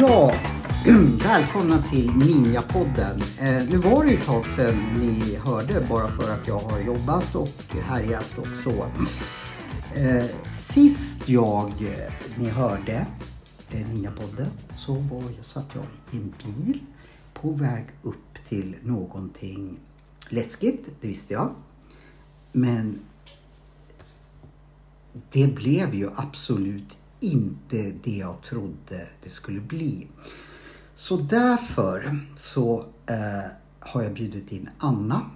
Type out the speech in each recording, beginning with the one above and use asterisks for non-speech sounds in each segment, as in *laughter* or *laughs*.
Ja, *clears throat* välkomna till Ninjapodden. Eh, nu var det ju ett tag sedan ni hörde bara för att jag har jobbat och härjat och så. Eh, sist jag, eh, ni hörde eh, Ninjapodden så var, jag, satt jag i en bil på väg upp till någonting läskigt, det visste jag. Men det blev ju absolut inte det jag trodde det skulle bli. Så därför så eh, har jag bjudit in Anna.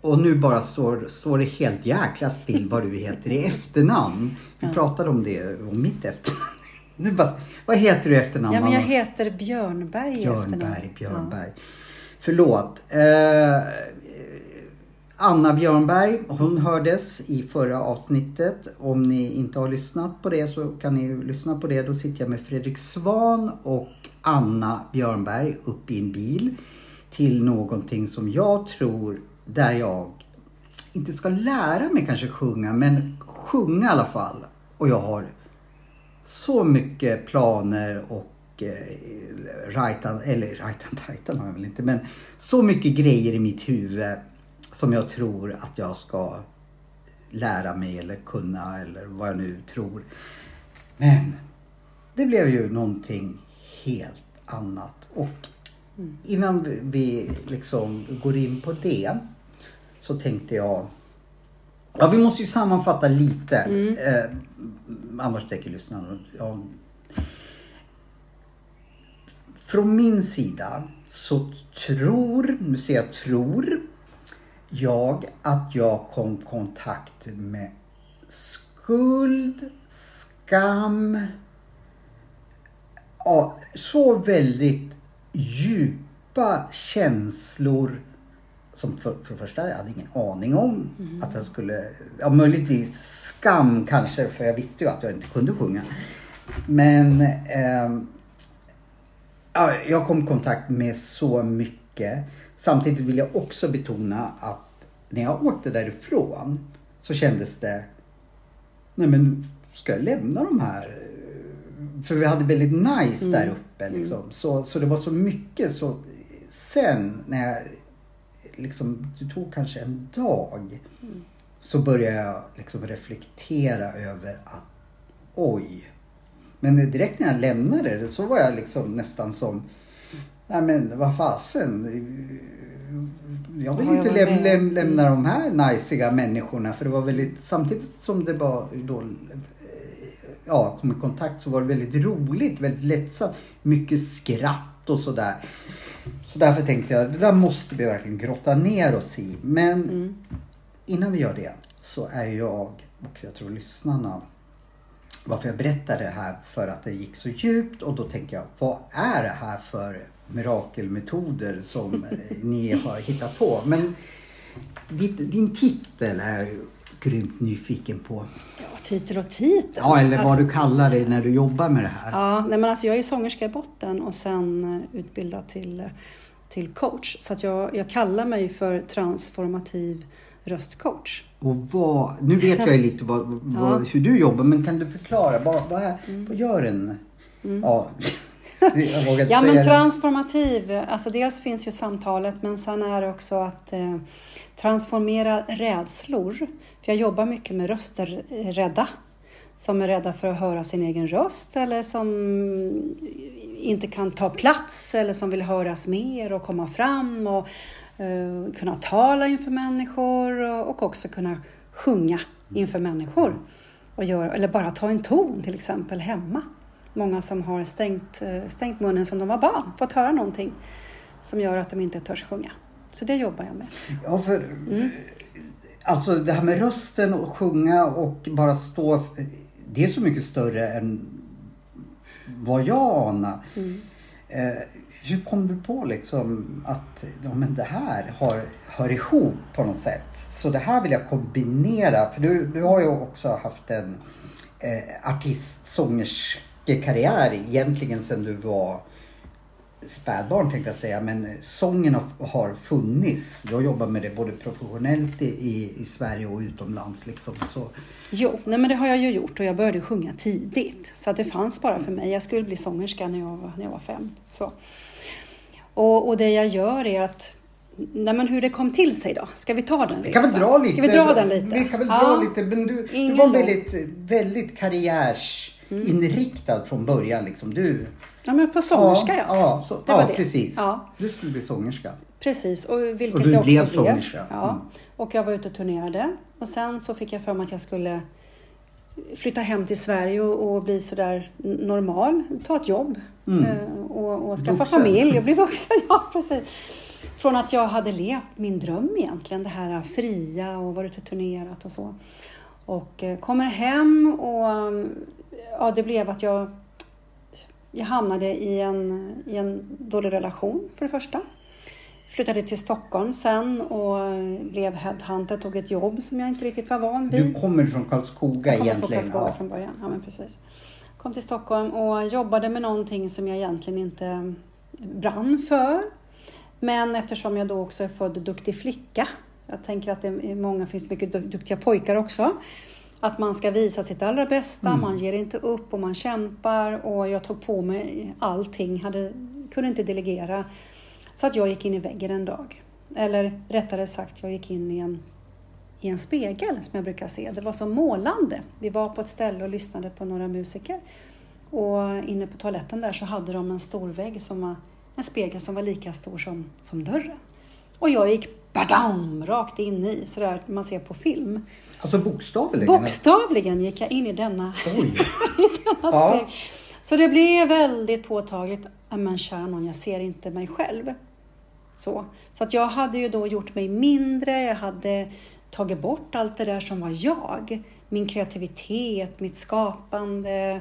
Och nu bara står, står det helt jäkla still vad du heter i efternamn. Vi pratade om det, om mitt efternamn. Nu bara, vad heter du i efternamn? Ja, men jag heter Björnberg. Björnberg, Björnberg. Förlåt. Eh, Anna Björnberg, hon hördes i förra avsnittet. Om ni inte har lyssnat på det så kan ni lyssna på det. Då sitter jag med Fredrik Svan och Anna Björnberg upp i en bil till någonting som jag tror där jag inte ska lära mig kanske sjunga, men sjunga i alla fall. Och jag har så mycket planer och eh, rajtan, eller rajtan *laughs* tajtan har jag väl inte, men så mycket grejer i mitt huvud som jag tror att jag ska lära mig eller kunna eller vad jag nu tror. Men det blev ju någonting helt annat. Och innan vi- vi liksom går in på det så tänkte jag Ja, vi måste ju sammanfatta lite. Eh, annars tänker lyssnarna. Ja. Från min sida så tror, nu säger jag tror, jag att jag kom i kontakt med skuld, skam, ja, så väldigt djupa känslor som för, för det första, jag hade ingen aning om att jag skulle, ja möjligtvis skam kanske för jag visste ju att jag inte kunde sjunga. Men ehm, ja, jag kom i kontakt med så mycket. Samtidigt vill jag också betona att när jag åkte därifrån så kändes det, nej men ska jag lämna de här? För vi hade väldigt nice där uppe liksom. Så, så det var så mycket så sen när jag liksom, det tog kanske en dag så började jag liksom reflektera över att oj. Men direkt när jag lämnade det så var jag liksom nästan som, nej men vad fasen. Jag vill inte läm- läm- lämna de här najsiga människorna för det var väldigt, samtidigt som det var då ja, kom i kontakt så var det väldigt roligt, väldigt lättsamt. Mycket skratt och sådär. Så därför tänkte jag, det där måste vi verkligen grotta ner oss i. Men innan vi gör det så är jag, och jag tror lyssnarna, varför jag berättar det här för att det gick så djupt och då tänker jag, vad är det här för mirakelmetoder som *laughs* ni har hittat på? Men ditt, din titel är grymt nyfiken på. Ja, titel och titel. Ja, eller vad Alltså, du kallar det när du jobbar med det här. Ja, nej men alltså jag är sångerska i botten och sen eh, utbildad till, eh, till coach. Så att jag, jag kallar mig för transformativ röstcoach. Och vad, nu vet jag ju lite vad, vad, *laughs* Ja. hur du jobbar, men kan du förklara? Vad, vad, är, vad gör en... Ja, *laughs* inte Ja, säga men transformativ, alltså dels finns ju samtalet men sen är det också att eh, transformera rädslor. För jag jobbar mycket med röster rädda. Som är rädda för att höra sin egen röst eller som inte kan ta plats eller som vill höras mer och komma fram och eh, kunna tala inför människor och, och också kunna sjunga inför människor. Och göra, eller bara ta en ton till exempel hemma. Många som har stängt, eh, stängt munnen som de var barn, fått höra någonting som gör att de inte törs sjunga. Så det jobbar jag med. Ja, för, Mm. Alltså det här med rösten och sjunga och bara stå. Det är så mycket större än vad jag anar. Mm. Eh, hur kom du på liksom att ja, men det här har, hör ihop på något sätt? Så det här vill jag kombinera. För du, du har ju också haft en eh, artist, karriär egentligen sedan du var spädbarn tänkte jag säga, men sången har, funnits. Du har jobbat med det både professionellt i, i, Sverige och utomlands. Liksom. Så, Jo, nej men det har jag ju gjort och jag började sjunga tidigt. Så att det fanns bara för mig. Jag skulle bli sångerska när jag var, när jag var fem. Så. Och, och det jag gör är att Nej men hur det kom till sig då? Ska vi ta den vi kan väl resan? dra lite. Ska vi dra den lite? Vi kan väl Ja. dra lite. Men du, du var väldigt, väldigt karriärsinriktad från början. Liksom. Du, Ja men på sångerska ja. Ja, så, Det var ja det. precis. Ja. Du skulle bli sångerska. Precis, och vilket Och du jag också blev sångerska. Ja. Mm. Och jag var ute och turnerade. Och sen så fick jag för mig att jag skulle flytta hem till Sverige och, och bli sådär normal, ta ett jobb Mm. eh, och, och skaffa Vuxen. familj och bli vuxen. *laughs* Ja, precis. Från att jag hade levt min dröm egentligen, det här fria och varit och turnerat och så. Och eh, kommer hem och mm, ja, det blev att jag, jag hamnade i en, i en dålig relation för det första. Flyttade till Stockholm sen och blev headhunter, tog ett jobb som jag inte riktigt var van vid. Du kommer från Karlskoga Jag kommer från egentligen. Karlskoga Ja. från början. Ja, men precis. Kom till Stockholm och jobbade med någonting som jag egentligen inte brann för. Men eftersom jag då också är född duktig flicka, jag tänker att det är många finns mycket du- duktiga pojkar också, att man ska visa sitt allra bästa, Mm. man ger inte upp och man kämpar och jag tog på mig allting, hade, kunde inte delegera. Så att jag gick in i väggen en dag. Eller rättare sagt, jag gick in i en i en spegel som jag brukar se. Det var så målande. Vi var på ett ställe och lyssnade på några musiker. Och inne på toaletten där så hade de en stor vägg som var en spegel som var lika stor som, som dörren. Och jag gick badam, rakt in i, sådär man ser på film. Alltså bokstavligen? Bokstavligen gick jag in i denna, *laughs* Oj! i denna Ja. spegel. Så det blev väldigt påtagligt, "Ja, men kära nån, jag ser inte mig själv. Så. så att jag hade ju då gjort mig mindre, jag hade tagit bort allt det där som var jag. Min kreativitet, mitt skapande.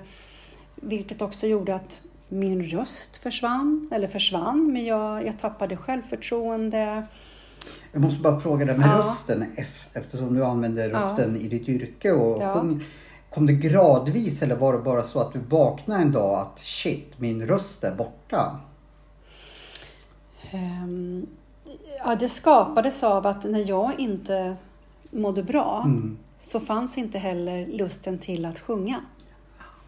Vilket också gjorde att min röst försvann, eller försvann, men jag, jag tappade självförtroende. Jag måste bara fråga dig med Ja. rösten eftersom du använder Ja. rösten i ditt yrke och Ja. sjunger. Kom det gradvis eller var det bara så att du vaknade en dag att shit, min röst är borta? Ehm, ja, det skapades av att när jag inte mådde bra Mm. så fanns inte heller lusten till att sjunga.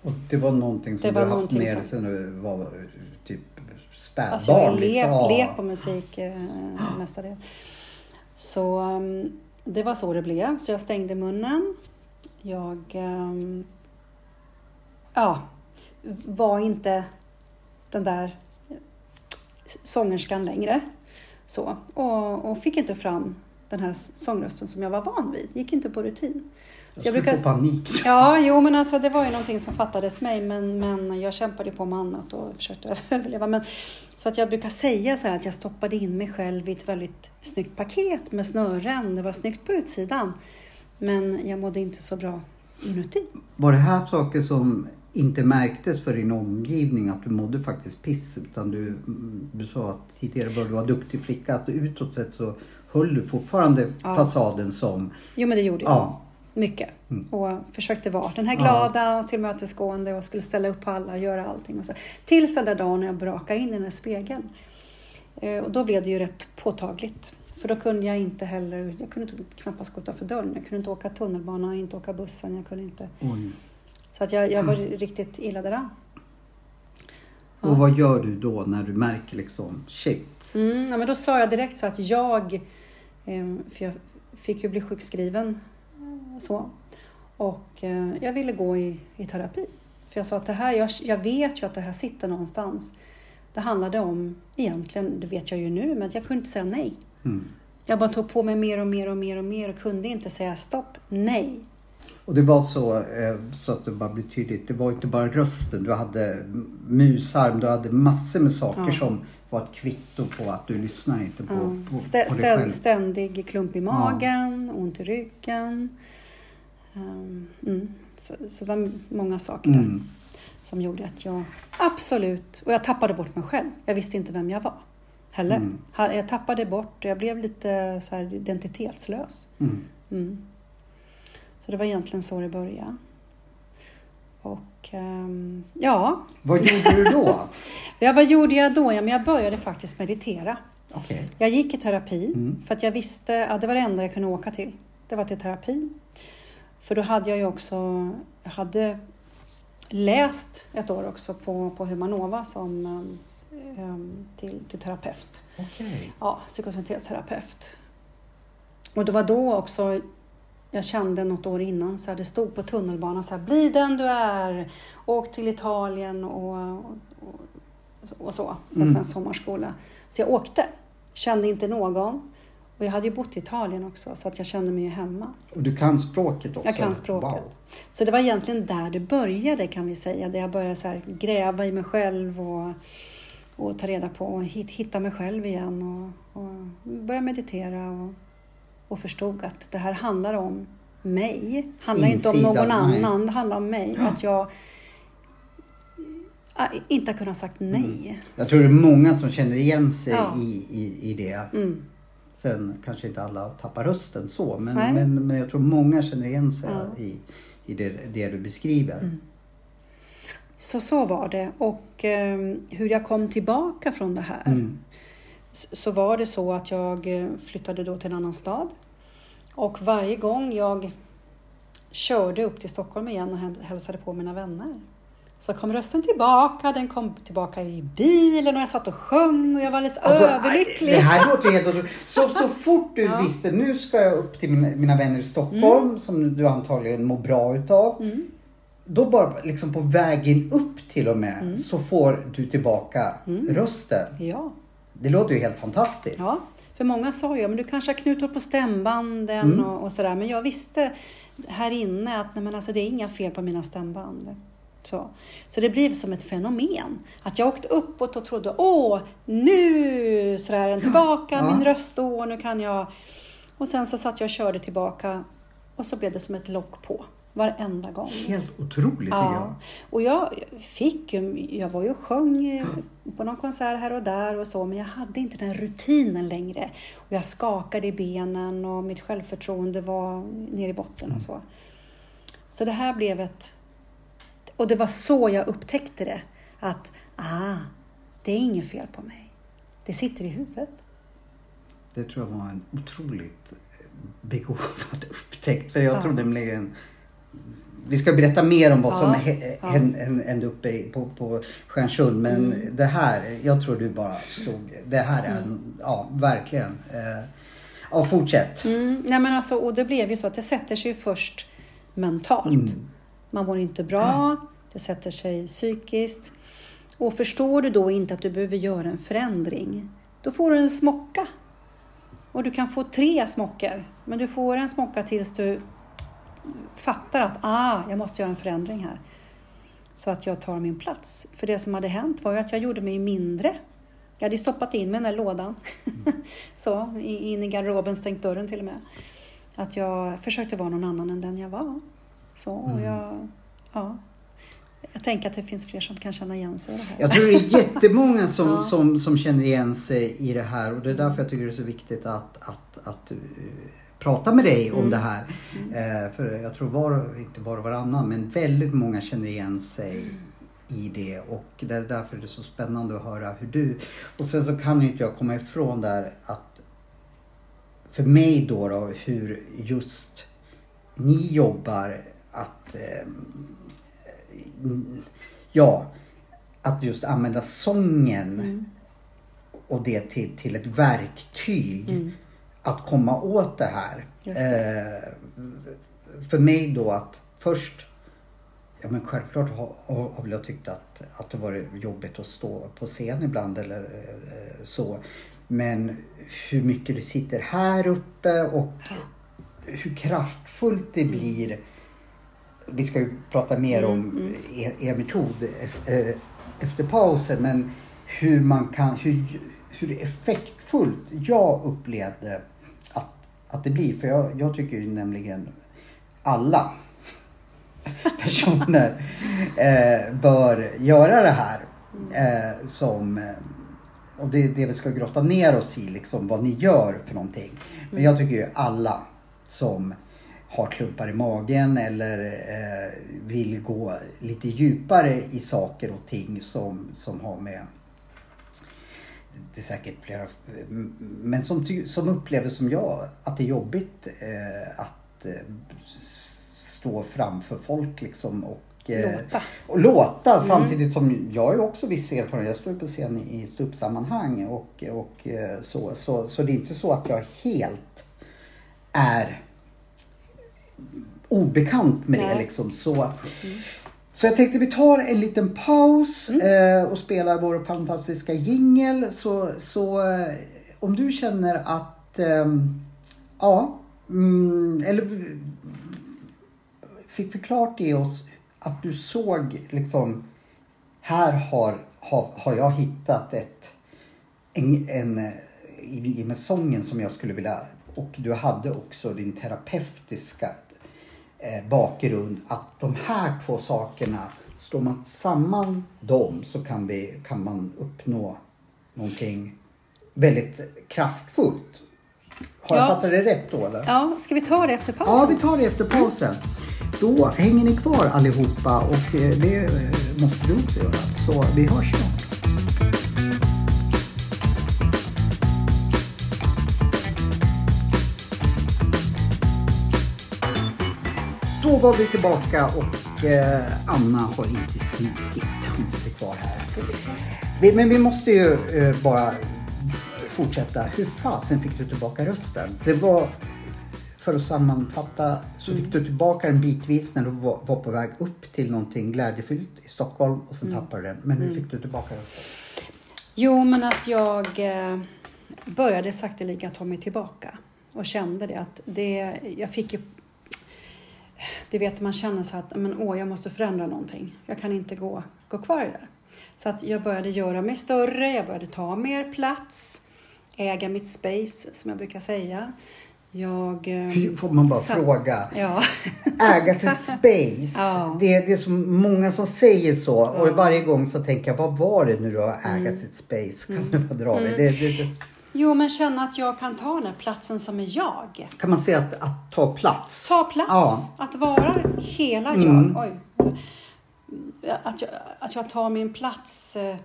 Och det var någonting som Det du haft med dig sedan du var spädbarn? Alltså jag har levt, levt på musik eh, mestadels. Så um, det var så det blev. Så jag stängde munnen. Jag ehm, ja, var inte den där sångerskan längre. Så, och, och fick inte fram den här sångrösten som jag var van vid. Gick inte på rutin. Jag jag brukar- få panik. *laughs* Ja, jo men alltså det var ju någonting som fattades mig men, men jag kämpade på med annat och försökte *laughs* överleva. Men, så att jag brukar säga så här att jag stoppade in mig själv i ett väldigt snyggt paket med snören. Det var snyggt på utsidan. Men jag mådde inte så bra inuti. Var det här saker som inte märktes för din omgivning att du mådde faktiskt piss? Utan du, du sa att tidigare var du var duktig flicka, att utåt sett så höll du fortfarande Ja. fasaden som... Jo men det gjorde jag. Ja. Mycket. Mm. Och försökte vara den här glada och tillmötesgående och skulle ställa upp på alla och göra allting. Och så. Tills den där dagen när jag brakade in i den här spegeln. Eh, Och då blev det ju rätt påtagligt. För då kunde jag inte heller, jag kunde knappast gå utanför dörren. Jag kunde inte åka tunnelbana, inte åka bussen. Jag kunde inte. Oj. Så att jag, jag var riktigt illa däran. Ja. Och vad gör du då när du märker liksom shit? Mm, ja, men då sa jag direkt så att jag, eh, för jag fick ju bli sjukskriven så. Och eh, jag ville gå i, i terapi. För jag sa att det här, jag, jag vet ju att det här sitter någonstans. Det handlade om, egentligen, det vet jag ju nu, men jag kunde inte säga nej. Mm. Jag bara tog på mig mer och mer och mer och mer och kunde inte säga stopp, nej. Och det var så, eh, så att det bara blir tydligt, det var inte bara rösten. Du hade musarm, du hade massor med saker Ja. som var ett kvitto på att du lyssnar inte på, Ja. på, på dig själv. ständig klump i magen, ont i ryggen. Um, mm. så, så det var många saker där. Mm. som gjorde att jag absolut, och jag tappade bort mig själv. Jag visste inte vem jag var heller. Mm. Jag tappade bort, jag blev lite så här identitetslös. Mm. Så det var egentligen så det började. Och ehm, ja, Vad gjorde du då? *laughs* ja, vad gjorde jag då? Ja, men jag började faktiskt meditera. Okej. Jag gick i terapi för att jag visste att det var det enda jag kunde åka till. Det var till terapi. För då hade jag ju också, jag hade läst ett år också på, på Humanova som um, um, till, till terapeut. Okej. Ja, psykosyntesterapeut. Och det var då också jag kände något år innan, så här, det stod på tunnelbanan så här, bli den du är, åk till Italien och, och, och så, och Mm. sen sommarskola. Så jag åkte, kände inte någon. Och jag hade ju bott i Italien också, så att jag kände mig ju hemma. Och du kan språket också? Jag kan språket. Wow. Så det var egentligen där det började kan vi säga, där jag började så gräva i mig själv och, och ta reda på, och hit- hitta mig själv igen och, och börja meditera och, och förstod att det här handlar om mig. handlar inte om Insidan, någon annan, det handlar om mig. Att jag äh, inte har kunnat sagt nej. Jag tror det är många som känner igen sig Ja. i, i, i det. Mm. Sen kanske inte alla tappar rösten så, men, Nej. men, men jag tror många känner igen sig Ja. i, i det, det du beskriver. Mm. Så så var det. Och eh, hur jag kom tillbaka från det här. Mm. s- så var det så att jag eh, flyttade då till en annan stad. Och varje gång jag körde upp till Stockholm igen och hälsade på mina vänner så kom rösten tillbaka. Den kom tillbaka i bilen och jag satt och sjöng och jag var alldeles Alltså, överlycklig. Det här låter helt otroligt. *laughs* Så, så fort du Ja. visste, nu ska jag upp till mina, mina vänner i Stockholm som du antagligen mår bra utav. Mm. Då bara liksom på vägen upp till och med Mm. så får du tillbaka rösten. Ja, Det låter ju helt fantastiskt. ja. För många sa ju, men du kanske har knutor på stämbanden Mm. och, och sådär. Men jag visste här inne att nej, men alltså, det är inga fel på mina stämband. Så. så det blev som ett fenomen. Att jag åkte uppåt och trodde, åh, nu så är den tillbaka, Ja. min röst, åh, nu kan jag. Och sen så satt jag och körde tillbaka och så blev det som ett lock på varenda gång. Helt otroligt tycker jag. Ja, och jag fick ju, jag var ju och sjöng eh, på någon konsert här och där och så, men jag hade inte den rutinen längre. Och jag skakade i benen och mitt självförtroende var nere i botten och så. Så det här blev ett... Och det var så jag upptäckte det, att ah, det är inget fel på mig. Det sitter i huvudet. Det tror jag var en otroligt eh, begåvad *laughs* upptäckt. För jag Ja. tror nämligen vi ska berätta mer om vad Ja, som ja. hän- hände uppe på, på Stjärnsund. Men Mm. det här, jag tror du bara slog. Det här är, en, ja verkligen. Eh, ja, fortsätt. Mm, nej men alltså, och det blev ju så att det sätter sig ju först mentalt. Mm. Man mår inte bra, det sätter sig psykiskt. Och förstår du då inte att du behöver göra en förändring, då får du en smocka. Och du kan få tre smockor, men du får en smocka tills du fattar att ah, jag måste göra en förändring här. Så att jag tar min plats. För det som hade hänt var ju att jag gjorde mig mindre. Jag hade ju stoppat in mig i den där lådan. *laughs* så, in i garderoben, stängt dörren till och med. Att jag försökte vara någon annan än den jag var. Så, och Mm. jag, ja. jag tänker att det finns fler som kan känna igen sig i det här. Jag tror det är jättemånga som, *laughs* Ja. som, som känner igen sig i det här och det är därför jag tycker det är så viktigt att, att, att eh, prata med dig om Mm. det här. Eh, för jag tror var, inte bara varannan, men väldigt många känner igen sig i det och det är därför det är så spännande att höra hur du... Och sen så kan ju inte jag komma ifrån där att för mig då, då hur just ni jobbar att eh, ja, att just använda sången Mm. och det till, till ett verktyg Mm. att komma åt det här. Just Eh, för mig då att först, ja men självklart har, har har väl jag tyckt att, att det varit jobbigt att stå på scen ibland eller eh, så. Men hur mycket det sitter här uppe och hur kraftfullt det blir. Vi ska ju prata mer Mm, om er, er metod eh, efter pausen men hur man kan, hur, hur effektfullt jag upplevde att, att det blir. För jag, jag tycker ju nämligen alla *laughs* personer eh, bör göra det här. Eh, som, eh, och det är det vi ska grotta ner oss i, liksom, vad ni gör för någonting. Men jag tycker ju alla som har klumpar i magen eller eh, vill gå lite djupare i saker och ting som, som har med det är säkert flera, men som, som upplever som jag att det är jobbigt eh, att eh, stå framför folk liksom och eh, låta. Och låta mm. samtidigt som jag har också viss erfarenhet. Jag står på scen i ståuppsammanhang och, och eh, så, så. Så det är inte så att jag helt är obekant med Nej. det liksom. Så, mm. så jag tänkte vi tar en liten paus mm. eh, och spelar vår fantastiska jingel. Så, så eh, om du känner att, eh, ja, mm, eller fick förklart i oss att du såg liksom, här har, har, har jag hittat ett, en, en i, i med sången som jag skulle vilja, och du hade också din terapeutiska bakgrund, att de här två sakerna, står man samman dem så kan, vi, kan man uppnå någonting väldigt kraftfullt. Har jag fattat det rätt då eller? Ja, ska vi ta det efter pausen? Ja, vi tar det efter pausen. Då hänger ni kvar allihopa och eh, det eh, måste du också göra. Så vi hörs snart. Då var vi tillbaka och eh, Anna har inte smitit. Hon sitter kvar här. Men vi måste ju eh, bara fortsätta. Hur fasen fick du tillbaka rösten? Det var för att sammanfatta så fick du tillbaka den bitvis när du var, var på väg upp till någonting glädjefyllt i Stockholm och sen mm. tappade du den. Men hur mm. fick du tillbaka rösten? Jo, men att jag eh, började sakteliga ta mig tillbaka och kände det att det, jag fick ju du vet, man känner så att men, åh, jag måste förändra någonting. Jag kan inte gå, gå kvar i det där. Så att jag började göra mig större, jag började ta mer plats, äga mitt space, som jag brukar säga. Jag... Eh, får man bara satt, fråga? Ja. *laughs* Äga till space. Ja. Det, det är så många som säger så ja. och varje gång så tänker jag, vad var det nu då, äga mm. sitt space? Kan mm. du bara dra mm. det? det, det Jo, men känna att jag kan ta den här platsen som är jag. Kan man säga att, att ta plats? Ta plats. Ja. Att vara hela mm. jag. Oj. Att jag, att jag tar min plats eh,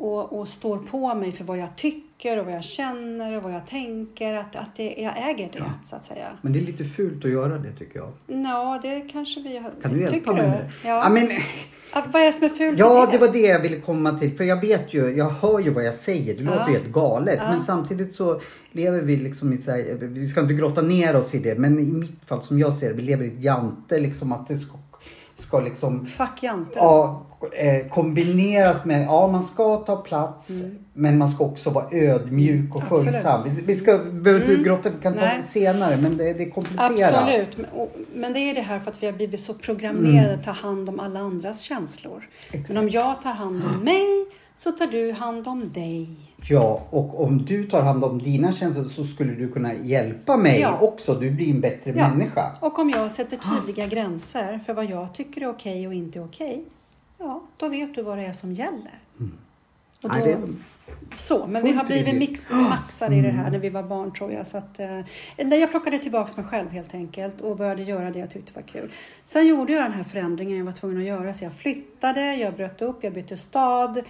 och, och står på mig för vad jag tycker och vad jag känner och vad jag tänker. Att, att det, jag äger det, ja. så att säga. Men det är lite fult att göra det, tycker jag. Ja, det kanske vi har. Kan du hjälpa mig med det? Ja. ja men... vad är det som är fult Ja, det? det var det jag ville komma till. För jag vet ju, jag hör ju vad jag säger. Det låter ja. helt galet. Ja. Men samtidigt så lever vi liksom i så här, vi ska inte grotta ner oss i det. Men i mitt fall, som jag ser det, vi lever i ett jante. Liksom att det ska ska liksom... Fuck Jante. Ja, eh, kombineras med, ja man ska ta plats mm. men man ska också vara ödmjuk och följsam. Vi, vi ska, behöver inte mm. grotta, vi kan ta det senare men det, det är komplicerat. Absolut, men, och, men, det är det här för att vi har blivit så programmerade mm. att ta hand om alla andras känslor. Exakt. Men om jag tar hand om mig så tar du hand om dig. Ja, och om du tar hand om dina känslor så skulle du kunna hjälpa mig ja. också. Du blir en bättre ja. människa. Och om jag sätter tydliga gränser för vad jag tycker är okej och inte okej, ja, då vet du vad det är som gäller. Mm. Och då, Nej, det... Så, men vi har blivit mix, maxade i det här mm. när vi var barn tror jag. Så att, eh, jag plockade tillbaka mig själv helt enkelt och började göra det jag tyckte var kul. Sen gjorde jag den här förändringen jag var tvungen att göra. Så jag flyttade, jag bröt upp, jag bytte stad.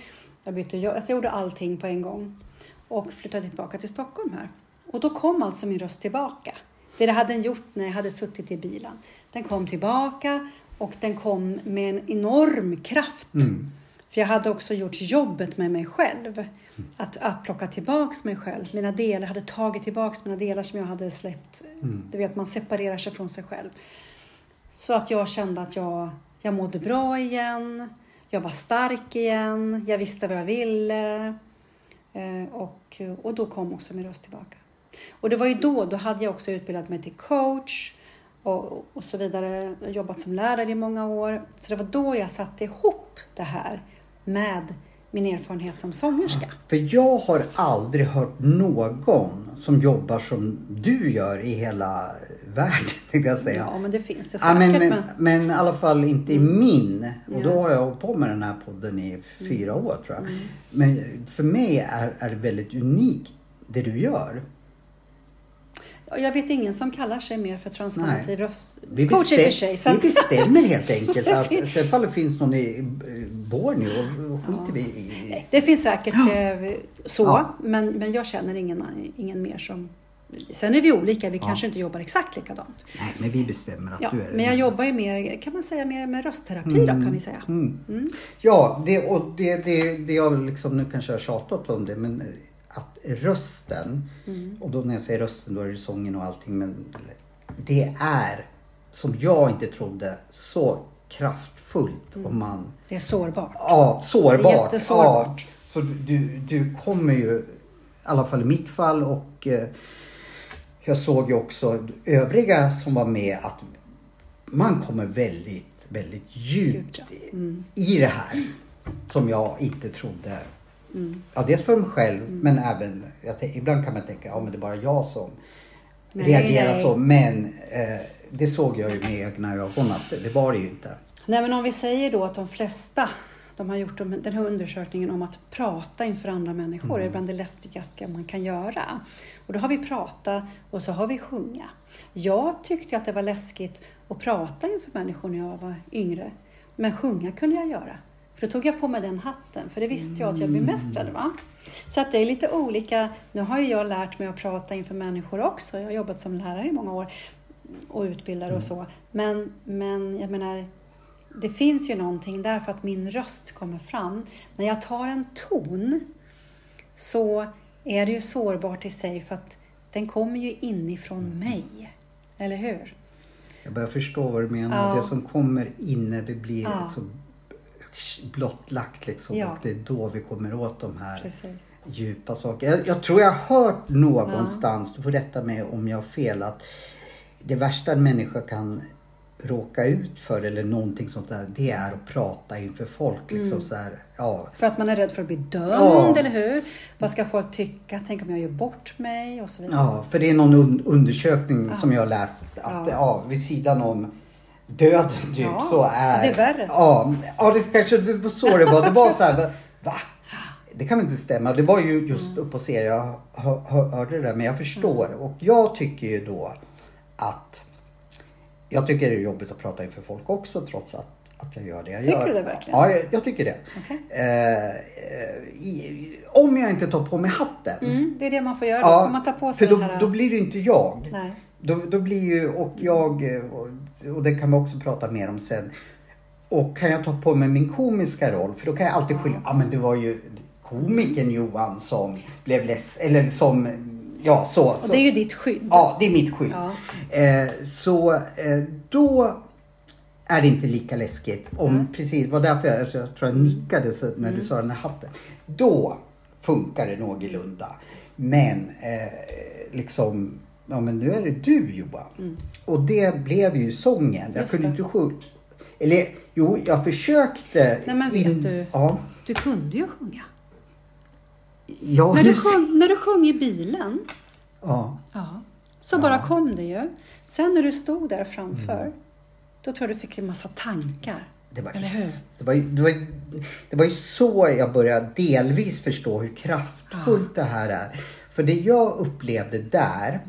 Jag, bytte, alltså jag gjorde allting på en gång och flyttade tillbaka till Stockholm här. Och då kom alltså min röst tillbaka. Det det hade den gjort när jag hade suttit i bilen. Den kom tillbaka och den kom med en enorm kraft. Mm. För jag hade också gjort jobbet med mig själv. Att, att plocka tillbaks mig själv. Mina delar, hade tagit tillbaks mina delar som jag hade släppt. Mm. Du vet, man separerar sig från sig själv. Så att jag kände att jag, jag mådde bra igen. Jag var stark igen, jag visste vad jag ville. Eh, och, och då kom också min röst tillbaka. Och det var ju då, då hade jag också utbildat mig till coach och, och så vidare. Jobbat som lärare i många år. Så det var då jag satte ihop det här med min erfarenhet som sångerska. För jag har aldrig hört någon som jobbar som du gör i hela världen, *laughs* tänkte jag säga. Ja, men det finns det säkert. Ja, men, men... men i alla fall inte mm. i min. Och då har jag hållit på med den här podden i fyra mm. år tror jag. Mm. Men för mig är, är det väldigt unikt det du gör. Jag vet ingen som kallar sig mer för transformativ Coach i och för sig. Så vi bestämmer helt enkelt *laughs* att sen ifall det finns någon i eh, Borneo och skiter vi i. det finns säkert eh, så, Ja. men, men jag känner ingen, ingen mer som... Sen är vi olika, vi Ja. kanske inte jobbar exakt likadant. Nej, men vi bestämmer att Ja, du är men jag jobbar ju mer, kan man säga, mer med röstterapi då, kan vi säga. Mm. Mm. Ja, det, och det, det, det jag liksom, nu kanske jag har tjatat om det, men att rösten, Mm. och då när jag säger rösten då är det sången och allting, men det är, som jag inte trodde, så kraftfullt om man, Det är sårbart. ja, sårbart. Jättesårbart. Ja, så du, du kommer ju, i alla fall i mitt fall och eh, jag såg ju också övriga som var med att man kommer väldigt, väldigt djupt. Mm. i det här. Som jag inte trodde. Mm. Ja, dels för mig själv men även, tänk, ibland kan man tänka, ja men det är bara jag som Nej, reagerar nej. så. Men eh, det såg jag ju med egna ögon att det, var det ju inte. Nej, men om vi säger då att de flesta de har gjort de- den här undersökningen om att prata inför andra människor Mm. är bland det läskigaste man kan göra. Och då har vi prata och så har vi sjunga. Jag tyckte att det var läskigt att prata inför människor när jag var yngre. Men sjunga kunde jag göra. För då tog jag på mig den hatten, för det visste jag att jag bemästrade. Va? Så att det är lite olika. Nu har ju jag lärt mig att prata inför människor också. Jag har jobbat som lärare i många år och utbildare och så. Men, men jag menar, det finns ju någonting där för att min röst kommer fram. När jag tar en ton så är det ju sårbart i sig för att den kommer ju inifrån mig. Eller hur? Jag börjar förstå vad du menar. Ja. Det som kommer inne det blir Ja. så blottlagt liksom. Ja. Och det är då vi kommer åt de här Precis. djupa saker. Jag, jag tror jag har hört någonstans, du får rätta mig om jag har fel, att det värsta en människa kan råka ut för eller någonting sånt där, det är att prata inför folk. Liksom Mm. så här, ja. För att man är rädd för att bli dömd, Ja. eller hur? Vad ska folk tycka? Tänk om jag gör bort mig? Och så vidare. ja, för det är någon un- undersökning Ja. som jag har läst att Ja. ja. vid sidan om döden typ Ja, så är... det är värre. Ja, ja det kanske det var så det var. Det var så här, va? Det kan inte stämma. Det var ju just Mm. upp och se, jag hör, hör, hörde det där men jag förstår. Och jag tycker ju då att jag tycker det är jobbigt att prata inför folk också trots att, att jag gör det jag Tycker gör. du det verkligen? Ja, jag, jag tycker det. Okej. Eh, i, om jag inte tar på mig hatten. Mm, det är det man får göra. Då får man ta på sig för då, den här... då blir det inte jag. Nej. Då, då blir ju, och jag, eh, och, och det kan vi också prata mer om sen. Och kan jag ta på mig min komiska roll, för då kan jag alltid skylla, ja men det var ju komikern Johan som blev ledsen, eller som, ja så. Och det är ju ditt skydd. Ja, det är mitt skydd. Ja. Eh, så eh, då är det inte lika läskigt. Om, Mm. Precis, det var därför jag, jag tror jag nickade så, när du sa den här hatten. Då funkar det någorlunda. Men eh, liksom, ja men nu är det du Johan. Och det blev ju sången. Jag Mm. Just kunde det. inte sjunga. Eller jo, jag försökte. Nej, men vet du? Ja. Du kunde ju sjunga. ja När du, sjöng, när du sjöng i bilen, Ja. ja, så bara kom det ju. Sen när du stod där framför, då tror jag du fick en massa tankar. Det var, Eller hur? det, var, det, var, det var ju så jag började delvis förstå hur kraftfullt det här är. För det jag upplevde där,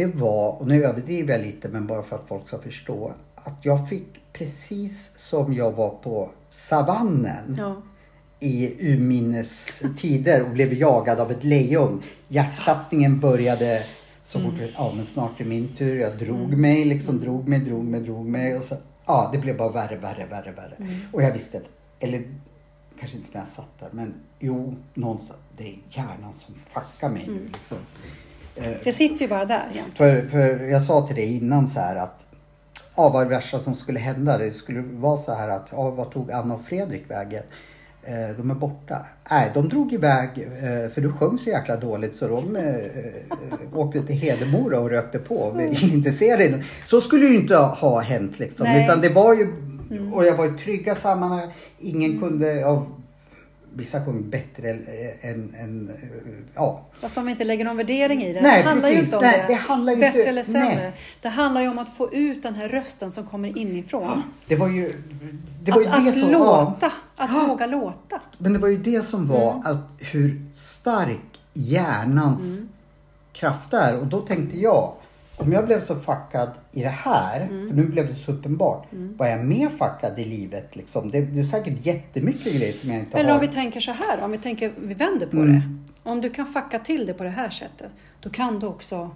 det var, och nu överdriver jag lite men bara för att folk ska förstå, att jag fick precis som jag var på savannen Ja. i urminnes tider och blev jagad av ett lejon. Hjärtklappningen började så fort, ja men snart är min tur. Jag drog mig, liksom drog mig, drog mig, drog mig. Och så, ja, det blev bara värre, värre, värre, värre. Och jag visste, eller kanske inte när jag satt där, men jo, någonstans, det är hjärnan som fuckar mig nu liksom. Eh, Det sitter ju bara där egentligen. för, för jag sa till dig innan så här att ja, vad är det värsta som skulle hända? Det skulle vara så här att ja, vad tog Anna och Fredrik vägen? Eh, de är borta. Nej, de drog iväg eh, för du sjöng så jäkla dåligt så de åkte till Hedemora och rökte på och ville inte se dig. Så skulle ju inte ha hänt liksom. Nej. Utan det var ju, och jag var i trygga sammanhang. Ingen kunde, av vissa sjöng bättre än, än ja, Fast om vi inte lägger någon värdering i det. Nej, det handlar ju precis. inte om Nej, det. det handlar ju Bättre inte- eller sämre. nej. Det handlar ju om att få ut den här rösten som kommer inifrån. det var ju det var Att, ju det att som, låta. Ja, Att Ja. våga låta. men det var ju det som var Mm. att hur stark hjärnans kraft är. Och då tänkte jag, om jag blev så fuckad i det här, Mm. för nu blev det så uppenbart, var jag mer fuckad i livet liksom? Det, det är säkert jättemycket grejer som jag inte Eller har. om vi tänker så här, om vi tänker, vi vänder på Mm. det. Om du kan fucka till det på det här sättet, då kan du också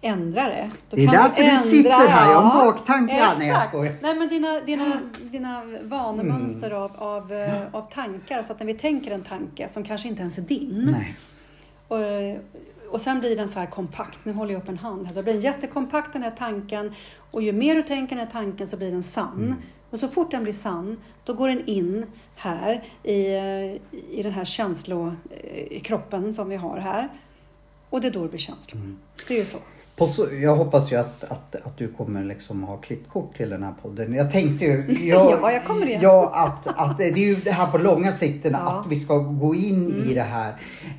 ändra det. Då Det är därför du sitter här. Jag har en baktanke. Ja, nej, jag skojar. Nej, men dina, dina, dina vanemönster av, av, eh, av tankar. Så att när vi tänker en tanke som kanske inte ens är din. Nej. Och, och sen blir den så här kompakt. Nu håller jag upp en hand här. Då blir den jättekompakt den här tanken. Och ju mer du tänker den här tanken så blir den sann. Mm. Och så fort den blir sann, då går den in här i, i den här känslokroppen som vi har här. Och det är då det blir känslor. Mm. Det är ju så. Så, jag hoppas ju att, att, att du kommer liksom ha klippkort till den här podden. Jag tänkte ju... *laughs* Jag, Ja, jag kommer det. Ja, att, att det är ju det här på långa sikten, Ja. Mm. att vi ska gå in i det här.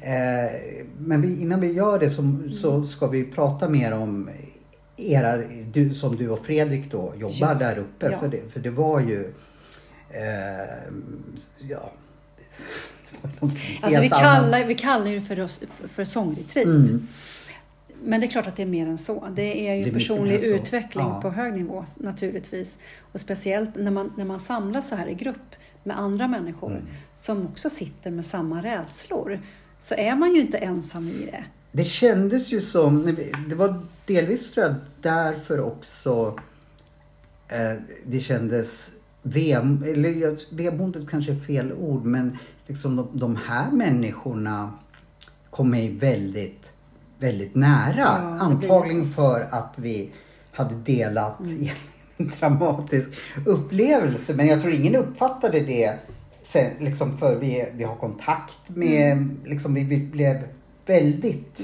Eh, men vi, innan vi gör det så, så ska vi prata mer om era, du, som du och Fredrik då jobbar Ja. där uppe. Ja. För, det, för det var ju... Eh, ja... *laughs* Alltså vi annat. kallar, vi kallar för, röst- för, för sångretreat. Mm. Men det är klart att det är mer än så. Det är ju Det är personlig utveckling Ja. på hög nivå naturligtvis. Och speciellt när man, när man samlas så här i grupp med andra människor Mm. som också sitter med samma rädslor. Så är man ju inte ensam i det. Det kändes ju som, det var delvis tror jag därför också eh, det kändes vem, eller jag- vemodigt kanske är fel ord men liksom de, de här människorna kom mig väldigt, väldigt nära. Ja, Antagligen för att vi hade delat Mm. *laughs* en dramatisk upplevelse men jag tror ingen uppfattade det sen, liksom för vi, vi har kontakt med, Mm. liksom vi, vi blev väldigt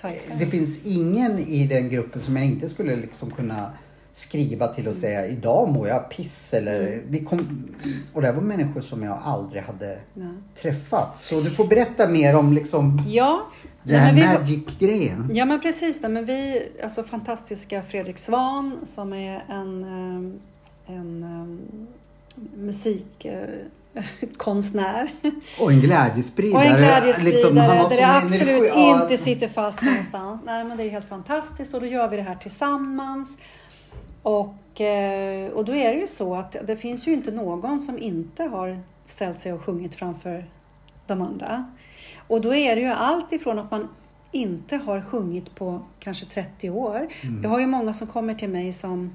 Tajta. det finns ingen i den gruppen som jag inte skulle liksom kunna skriva till och säga idag mår jag piss eller vi kom, och det här var människor som jag aldrig hade Nej. träffat. Så du får berätta mer om liksom Ja, den här vi- magic-grejen. Ja men precis det. Men vi, alltså fantastiska Fredrik Svan som är en, eh, en eh, musikkonstnär. Och en glädjespridare. Och en glädjespridare Liksom, där det absolut energi. Inte sitter fast någonstans. Nej men det är helt fantastiskt och då gör vi det här tillsammans. Och, eh, och då är det ju så att det finns ju inte någon som inte har ställt sig och sjungit framför de andra. Och då är det ju allt ifrån att man inte har sjungit på kanske 30 år. Jag har ju många som kommer till mig som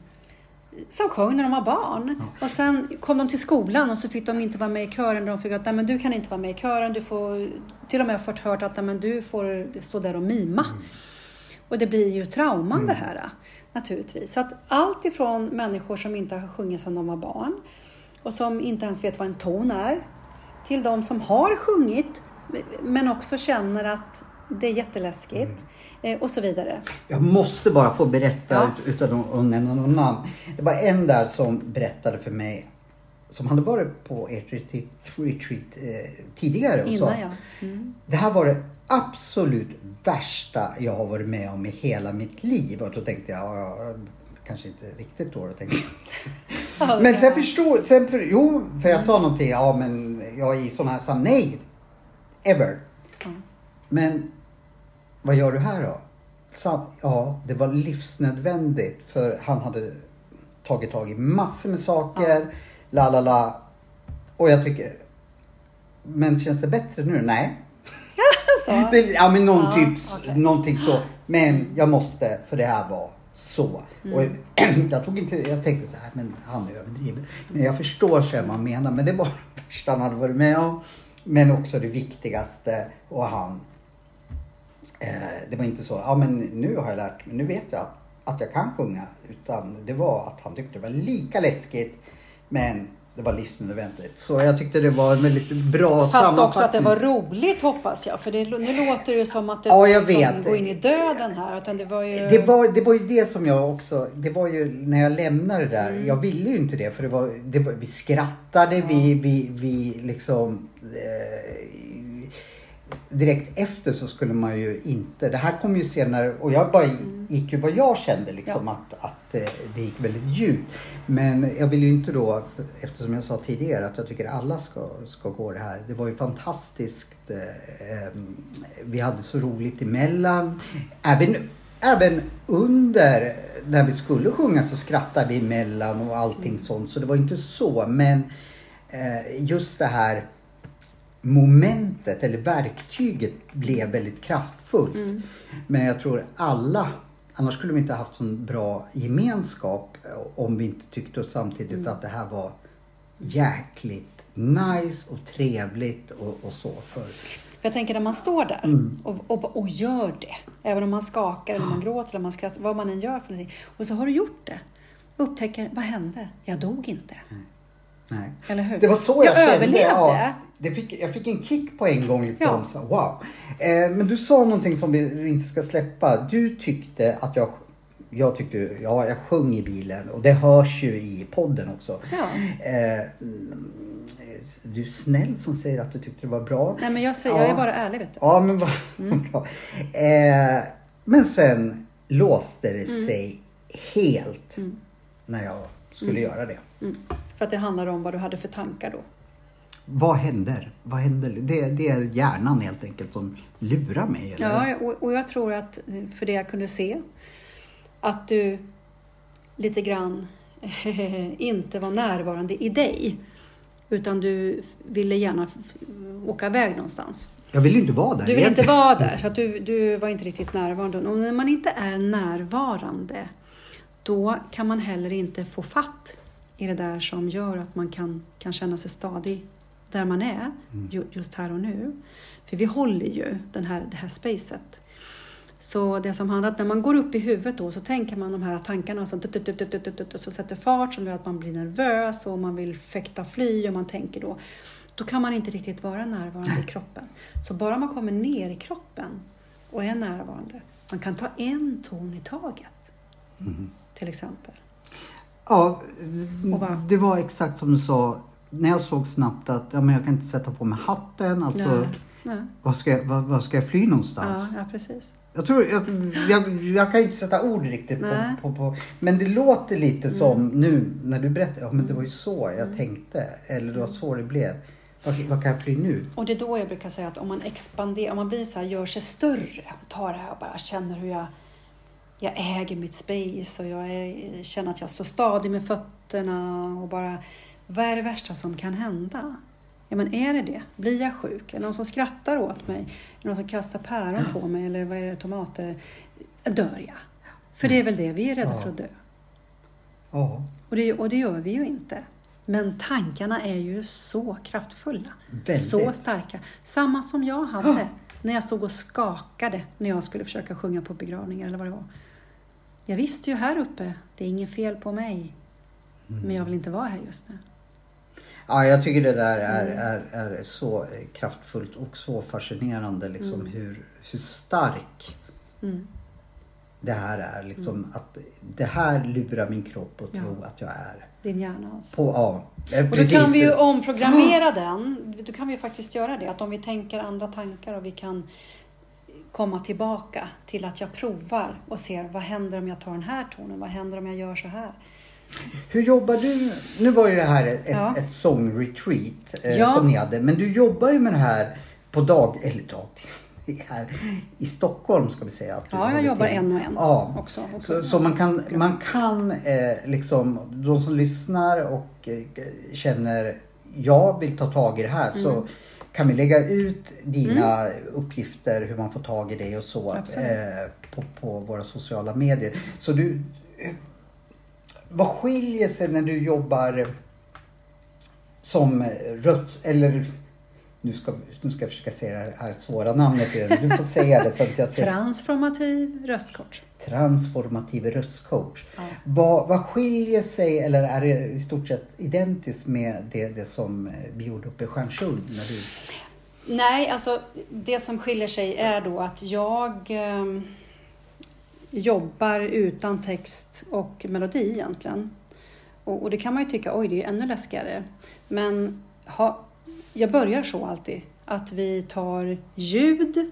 som sjöng när de var barn. Och sen kom de till skolan och så fick de inte vara med i kören. De fick att Nej, men du kan inte vara med i kören. Du får till och med fått hört att Nej, men du får stå där och mima. Och det blir ju trauman det här naturligtvis. Så att allt ifrån människor som inte har sjungit sedan de var barn och som inte ens vet vad en ton är till de som har sjungit men också känner att det är jätteläskigt eh, och så vidare. Jag måste bara få berätta Ja. ut, utan att nämna någon namn. Det var en där som berättade för mig som hade varit på ert retreat, retreat eh, tidigare och sa Innan ja. Mm. Det här var det absolut värsta jag har varit med om i hela mitt liv. Och då tänkte jag, ja, kanske inte riktigt då. tänkte jag. *laughs* Men sen förstod, sen för, jo, för jag sa någonting, ja men jag är i sådana här nej, ever. Ja. Men vad gör du här då? Sam, ja, det var livsnödvändigt för han hade tagit tag i massor med saker, la la la. Och jag tycker, men känns det bättre nu? Nej. *laughs* Så. Det, ja men någon Ja, typ, okej. någonting så. *gasps* Men jag måste, för det här var så. Mm. Och *clears throat* jag, tog inte, jag tänkte så här, men han överdriver. Men jag förstår sig vad han menar. Men det var *laughs* det värsta han hade varit med om. Men också det viktigaste. Och han, eh, det var inte så, ja men nu har jag lärt mig, nu vet jag att jag kan sjunga. Utan det var att han tyckte det var lika läskigt. Men det var livsnödvändigt. Så jag tyckte det var en väldigt bra Fast också att det sammanfattning. var roligt hoppas jag. För det, nu låter det ju som att det Ja, jag liksom vet. går in i döden här. Utan det var ju... Det var, det var ju det som jag också, det var ju när jag lämnade det Mm. där, jag ville ju inte det för det var, det var vi skrattade, vi, vi, vi liksom eh, direkt efter så skulle man ju inte, det här kom ju senare och jag bara Mm. gick ju vad jag kände liksom att, att eh, det gick väldigt djupt. Men jag vill ju inte då, eftersom jag sa tidigare att jag tycker alla ska, ska gå det här. Det var ju fantastiskt. Eh, eh, vi hade så roligt emellan. Även även under när vi skulle sjunga så skrattade vi emellan och allting Mm. sånt. Så det var inte så. Men just det här momentet eller verktyget blev väldigt kraftfullt. Mm. Men jag tror alla, annars skulle vi inte haft sån bra gemenskap om vi inte tyckte samtidigt Mm. att det här var jäkligt nice och trevligt och, och så. För, För jag tänker när man står där Mm. och, och, och gör det, även om man skakar eller man gråter eller man skrattar, vad man än gör för någonting. Och så har du gjort det. Upptäcker, vad hände? Jag dog inte. Nej. Eller hur? Det var så jag, kände. överlevde. Ja, det fick, jag fick en kick på en gång. Liksom, Ja. så, wow. Eh, men du sa någonting som vi inte ska släppa. Du tyckte att jag jag tyckte, ja jag sjöng i bilen och det hörs ju i podden också. Ja. Eh, mm, du är snäll som säger att du tyckte det var bra. Nej men jag, säger, jag är Ja. bara ärlig vet du. Ja men vad *laughs* Mm. bra. Eh, men sen låste det Mm. sig helt när jag skulle göra det. Mm. För att det handlar om vad du hade för tankar då. Vad händer? Vad händer? Det, det är hjärnan helt enkelt som lurar mig. Eller? Ja, och, och jag tror att för det jag kunde se, att du lite grann *laughs* inte var närvarande i dig. Utan du ville gärna åka iväg någonstans. Jag vill ju inte vara där. Du vill inte vara där, så att du, du var inte riktigt närvarande. Och när man inte är närvarande, då kan man heller inte få fatt i det där som gör att man kan, kan känna sig stadig där man är, ju, just här och nu. För vi håller ju den här, det här spacet. Så det som handlar om när man går upp i huvudet då så tänker man de här tankarna som så sätter fart som gör att man blir nervös och man vill fäkta fly och man tänker då. Då kan man inte riktigt vara närvarande i kroppen. Så bara man kommer ner i kroppen och är närvarande, man kan ta en ton i taget. Till exempel. Ja, det var exakt som du sa. När jag såg snabbt att ja, men jag kan inte sätta på mig hatten. Alltså, Nej, nej. Var, ska jag, var, var ska jag fly någonstans? Ja, ja, precis. Jag, tror, jag, jag, jag kan ju inte sätta ord riktigt på, på, på... Men det låter lite som nu när du berättar. Ja men det var ju så jag tänkte. Eller det var så det blev. Vad, vad kan jag fly nu? Och det är då jag brukar säga att om man expanderar, om man blir så här, gör sig större och tar det här och bara känner hur jag, jag äger mitt space och jag är, känner att jag står stadig med fötterna och bara, vad är det värsta som kan hända? Ja men är det det? Blir jag sjuk? Är det någon som skrattar åt mig? Är det någon som kastar päron på mig? Eller vad är det, tomater? Dör jag? För det är väl det, vi är rädda Ja. för att dö. Ja, Och det, och det gör vi ju inte. Men tankarna är ju så kraftfulla. väldigt. Så starka. Samma som jag hade när jag stod och skakade när jag skulle försöka sjunga på begravningar eller vad det var. Jag visste ju här uppe, det är inget fel på mig. Men jag vill inte vara här just nu. Ja, jag tycker det där är, Mm. är, är så kraftfullt och så fascinerande. Liksom, Mm. hur, hur stark Mm. det här är. Liksom, att det här lurar min kropp att Ja. tro att jag är. Din hjärna alltså. På, ja, eh, Och då precis. kan vi ju omprogrammera *gasps* den. Då kan vi ju faktiskt göra det. Att om vi tänker andra tankar och vi kan komma tillbaka till att jag provar och ser vad händer om jag tar den här tonen? Vad händer om jag gör så här? Hur jobbar du? Nu var ju det här ett, Ja. ett sångretreat eh, Ja. som ni hade. Men du jobbar ju med det här på dag, eller dag, *laughs* här i Stockholm ska vi säga. Att du Ja, jag jobbar en och en Ja. också. Och Så, så man kan, man kan eh, liksom, de som lyssnar och eh, känner jag vill ta tag i det här Mm. så kan vi lägga ut dina uppgifter hur man får tag i dig och så eh, på, på våra sociala medier. Så du, eh, vad skiljer sig när du jobbar som rött eller nu ska, nu ska jag försöka säga det här svåra namnet igen. Du får säga det så att jag säger Transformativ röstcoach. transformativ röstcoach. Ja. Vad, vad skiljer sig eller är det i stort sett identiskt med det, det som eh, vi gjorde uppe i Stjärnsund? När du... Nej, alltså det som skiljer sig är då att jag eh, jobbar utan text och melodi egentligen. Och, och det kan man ju tycka, oj det är ju ännu läskigare. Men ha, jag börjar så alltid, att vi tar ljud,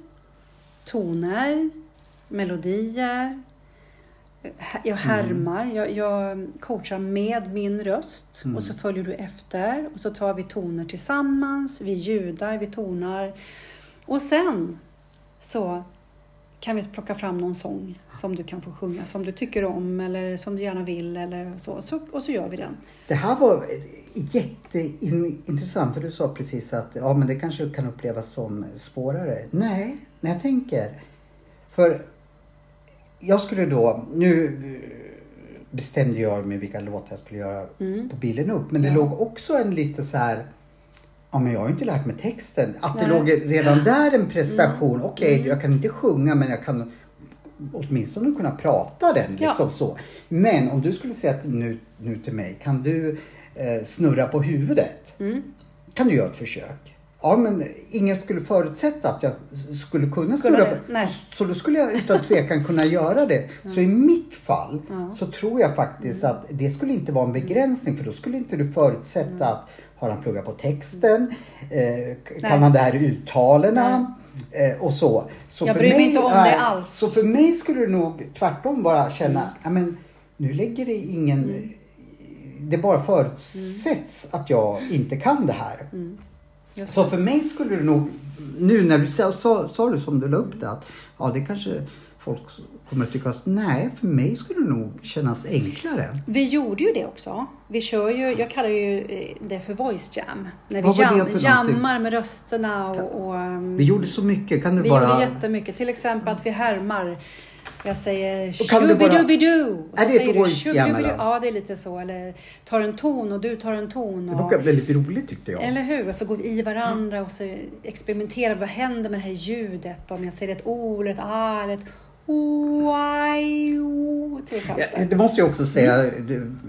toner, melodier, jag härmar, jag, jag coachar med min röst och så följer du efter och så tar vi toner tillsammans, vi ljudar, vi tonar. Och sen så kan vi plocka fram någon sång som du kan få sjunga, som du tycker om eller som du gärna vill eller så, så och så gör vi den. Det här var jätteintressant för du sa precis att ja, men det kanske kan upplevas som svårare. Nej, när jag tänker. För jag skulle då, nu bestämde jag mig vilka låtar jag skulle göra Mm. på bilen upp. Men det Ja. låg också en lite så här Ja men jag har ju inte lärt mig texten. Att det Nej. låg redan där en prestation. Mm. Okej, Mm. jag kan inte sjunga men jag kan åtminstone kunna prata den. Ja. Liksom så. Men om du skulle säga att nu, nu till mig, kan du eh, snurra på huvudet? Mm. Kan du göra ett försök? Ja men ingen skulle förutsätta att jag skulle kunna Skulle snurra på Nej. Så då skulle jag utan tvekan kunna göra det. *laughs* Så i mitt fall Ja. så tror jag faktiskt att det skulle inte vara en begränsning för då skulle inte du förutsätta att har han pluggat på texten? Eh, kan han det här uttalen? Eh, och så. så Jag för bryr mig inte om är- det alls. Så för mig skulle du nog tvärtom bara känna, ja men nu lägger det ingen Mm. Det bara förutsätts att jag inte kan det här. Mm. Så för mig skulle det nog, nu när du sa, sa, sa du som du la upp det, att ja det kanske folk kommer att tycka, att nej för mig skulle det nog kännas enklare. Vi gjorde ju det också. Vi kör ju, jag kallar ju eh, det för voice jam. När vi det jam, jammar med rösterna och... och um, Vi gjorde så mycket, kan du vi bara... gjorde jättemycket. Till exempel att vi härmar. Jag säger bara- shubidubidoo. Är det ett voice jam, eller? Ja, det är lite så. Eller tar en ton och du tar en ton. Det Och, var väldigt roligt tyckte jag. eller hur? Och så går vi i varandra och så experimenterar vi. Vad händer med det här ljudet? Om jag säger ett o eller ett a eller ett o till exempel. Ja, det måste jag också säga,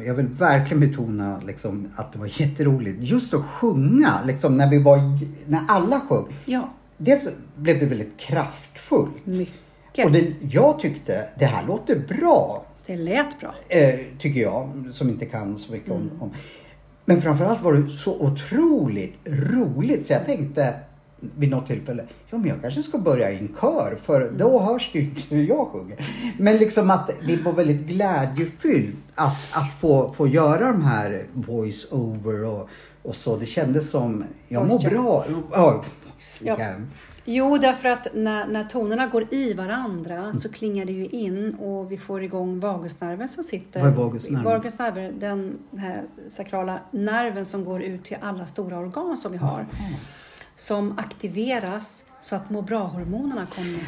jag vill verkligen betona liksom, att det var jätteroligt. Just att sjunga, liksom, när, vi var, när alla sjöng. Ja, Dels blev det väldigt kraftfullt. mycket. Och det, jag tyckte, det här låter bra. Det lät bra. eh, tycker jag, som inte kan så mycket Mm. om, om. Men framförallt var det så otroligt roligt så jag tänkte vid något tillfälle, ja men jag kanske ska börja i en kör för Mm. då hörs det ju inte hur jag sjunger. Men liksom att det var väldigt glädjefyllt att, att få, få göra de här voice-over och, och så. Det kändes som, jag mår bra. Ja, Ja. Jo, därför att när, när tonerna går i varandra så klingar det ju in och vi får igång vagusnerven som sitter. Vad är vagusnerven? Vagusnerven, den här sakrala nerven som går ut till alla stora organ som vi har. Som aktiveras så att må bra-hormonerna kommer.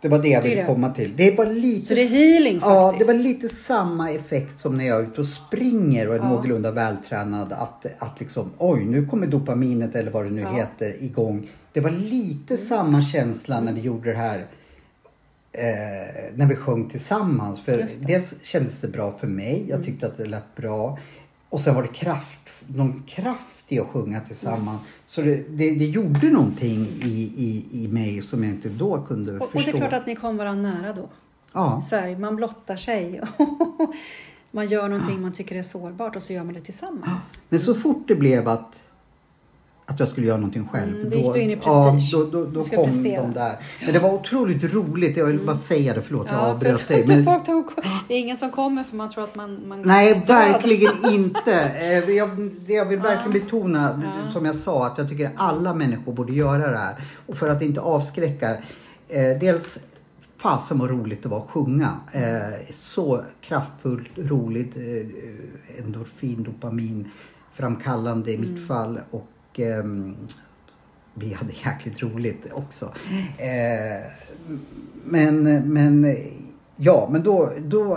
Det var det jag ville komma till. Det var lite, Så det är healing Ja, det faktiskt. var lite samma effekt som när jag är ute och springer och är Ja. någorlunda vältränad. Att, att liksom, oj nu kommer dopaminet eller vad det nu Ja. heter igång. Det var lite samma känsla när vi gjorde det här. Eh, när vi sjöng tillsammans. För dels kändes det bra för mig. Jag tyckte att det lät bra. Och sen var det kraft, någon kraft i att sjunga tillsammans. Så det, det, det gjorde någonting i, i, i mig som jag inte då kunde Och, och förstå. det är klart att ni kom varandra nära då. Ja. Så här, man blottar sig. *laughs* man gör någonting man tycker är sårbart och så gör man det tillsammans. Men så fort det blev att, att jag skulle göra någonting själv. Mm, då gick du in i ja, prestige. då, då, då ska kom prestera. de där. Men det var otroligt roligt. Jag vill bara säga det. Förlåt, jag Ja, för avbröt dig. *laughs* Men, folk tror, det är ingen som kommer för man tror att man, man nej, verkligen *laughs* inte. Eh, Jag, jag vill verkligen Ja. betona, Ja. som jag sa, att jag tycker alla människor borde göra det här. Och för att inte avskräcka. Eh, dels Fasen vad roligt det var att sjunga. Eh, så kraftfullt, roligt, eh, endorfin, dopamin framkallande i Mm. mitt fall. Och ehm, vi hade jäkligt roligt också. Eh, men, men ja, men då, då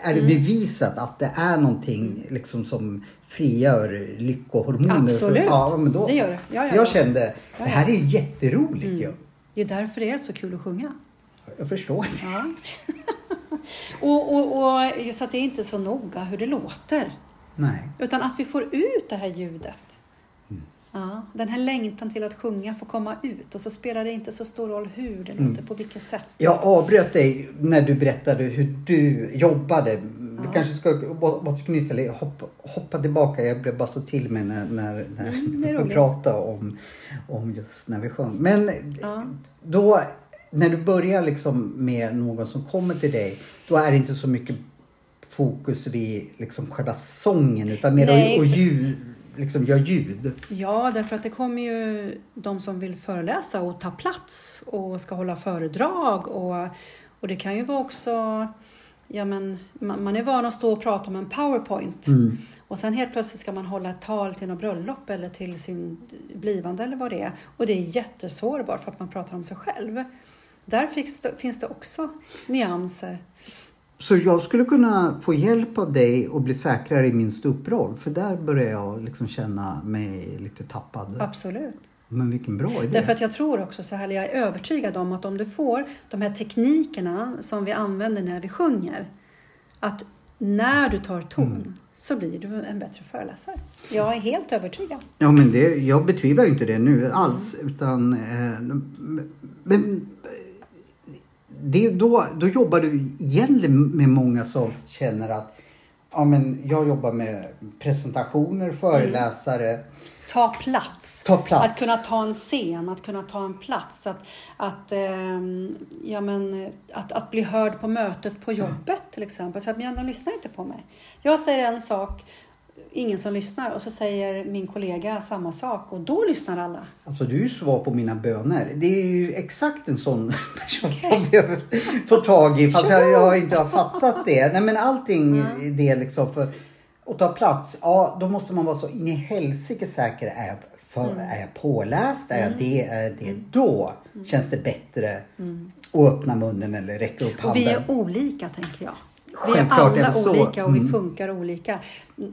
är det Mm. bevisat att det är någonting liksom som frigör lyckohormoner. Absolut. Ja, men då, Det gör det. Ja, ja, jag ja. kände, ja. det här är jätteroligt ju. Det är därför det är så kul att sjunga. Jag förstår. Ja. *laughs* och, och, och just att det är inte så noga hur det låter. Nej. Utan att vi får ut det här ljudet. Ja, den här längtan till att sjunga får komma ut och så spelar det inte så stor roll hur det Mm. låter, på vilket sätt. Jag avbröt dig när du berättade hur du jobbade. Vi Ja. kanske ska återknyta eller hoppa, hoppa tillbaka. Jag blev bara så till mig när, när, när Mm, vi pratade om, om just när vi sjöng. Men Ja. då, när du börjar liksom med någon som kommer till dig, då är det inte så mycket fokus vid liksom själva sången utan mer Nej, och, och ljud, liksom gör ljud? Ja, därför att det kommer ju de som vill föreläsa och ta plats och ska hålla föredrag och, och det kan ju vara också Ja, men man är van att stå och prata om en powerpoint Mm. och sen helt plötsligt ska man hålla ett tal till något bröllop eller till sin blivande eller vad det är. Och det är jättesårbart för att man pratar om sig själv. Där finns det, finns det också nyanser. Så jag skulle kunna få hjälp av dig och bli säkrare i min ståupproll. För där börjar jag liksom känna mig lite tappad. Absolut. Men vilken bra idé. Därför att jag tror också så här, jag är övertygad om att om du får de här teknikerna som vi använder när vi sjunger, att när du tar ton Mm. så blir du en bättre föreläsare. Jag är helt övertygad. Ja, men det, jag betvivlar ju inte det nu alls. Utan, eh, men det, då, då jobbar du egentligen med många som känner att ja, men jag jobbar med presentationer, föreläsare. Ta plats. Ta plats. Att kunna ta en scen, att kunna ta en plats. Att, att, ehm, ja, men, att, att bli hörd på mötet på jobbet till exempel. Så att, men de lyssnar inte på mig. Jag säger en sak, ingen som lyssnar. Och så säger min kollega samma sak och då lyssnar alla. Alltså du är ju svar på mina böner. Det är ju exakt en sån *laughs* person jag behöver få tag i. Fast jag, jag inte har fattat det. Nej men allting i det liksom för att ta plats. Ja då måste man vara så in i helsike säker. Är jag, för, är jag påläst? Är jag det? Är jag det? Då känns det bättre att öppna munnen eller räcka upp Och vi handen. är olika tänker jag. Vi är är alla så. olika och vi Mm. funkar olika.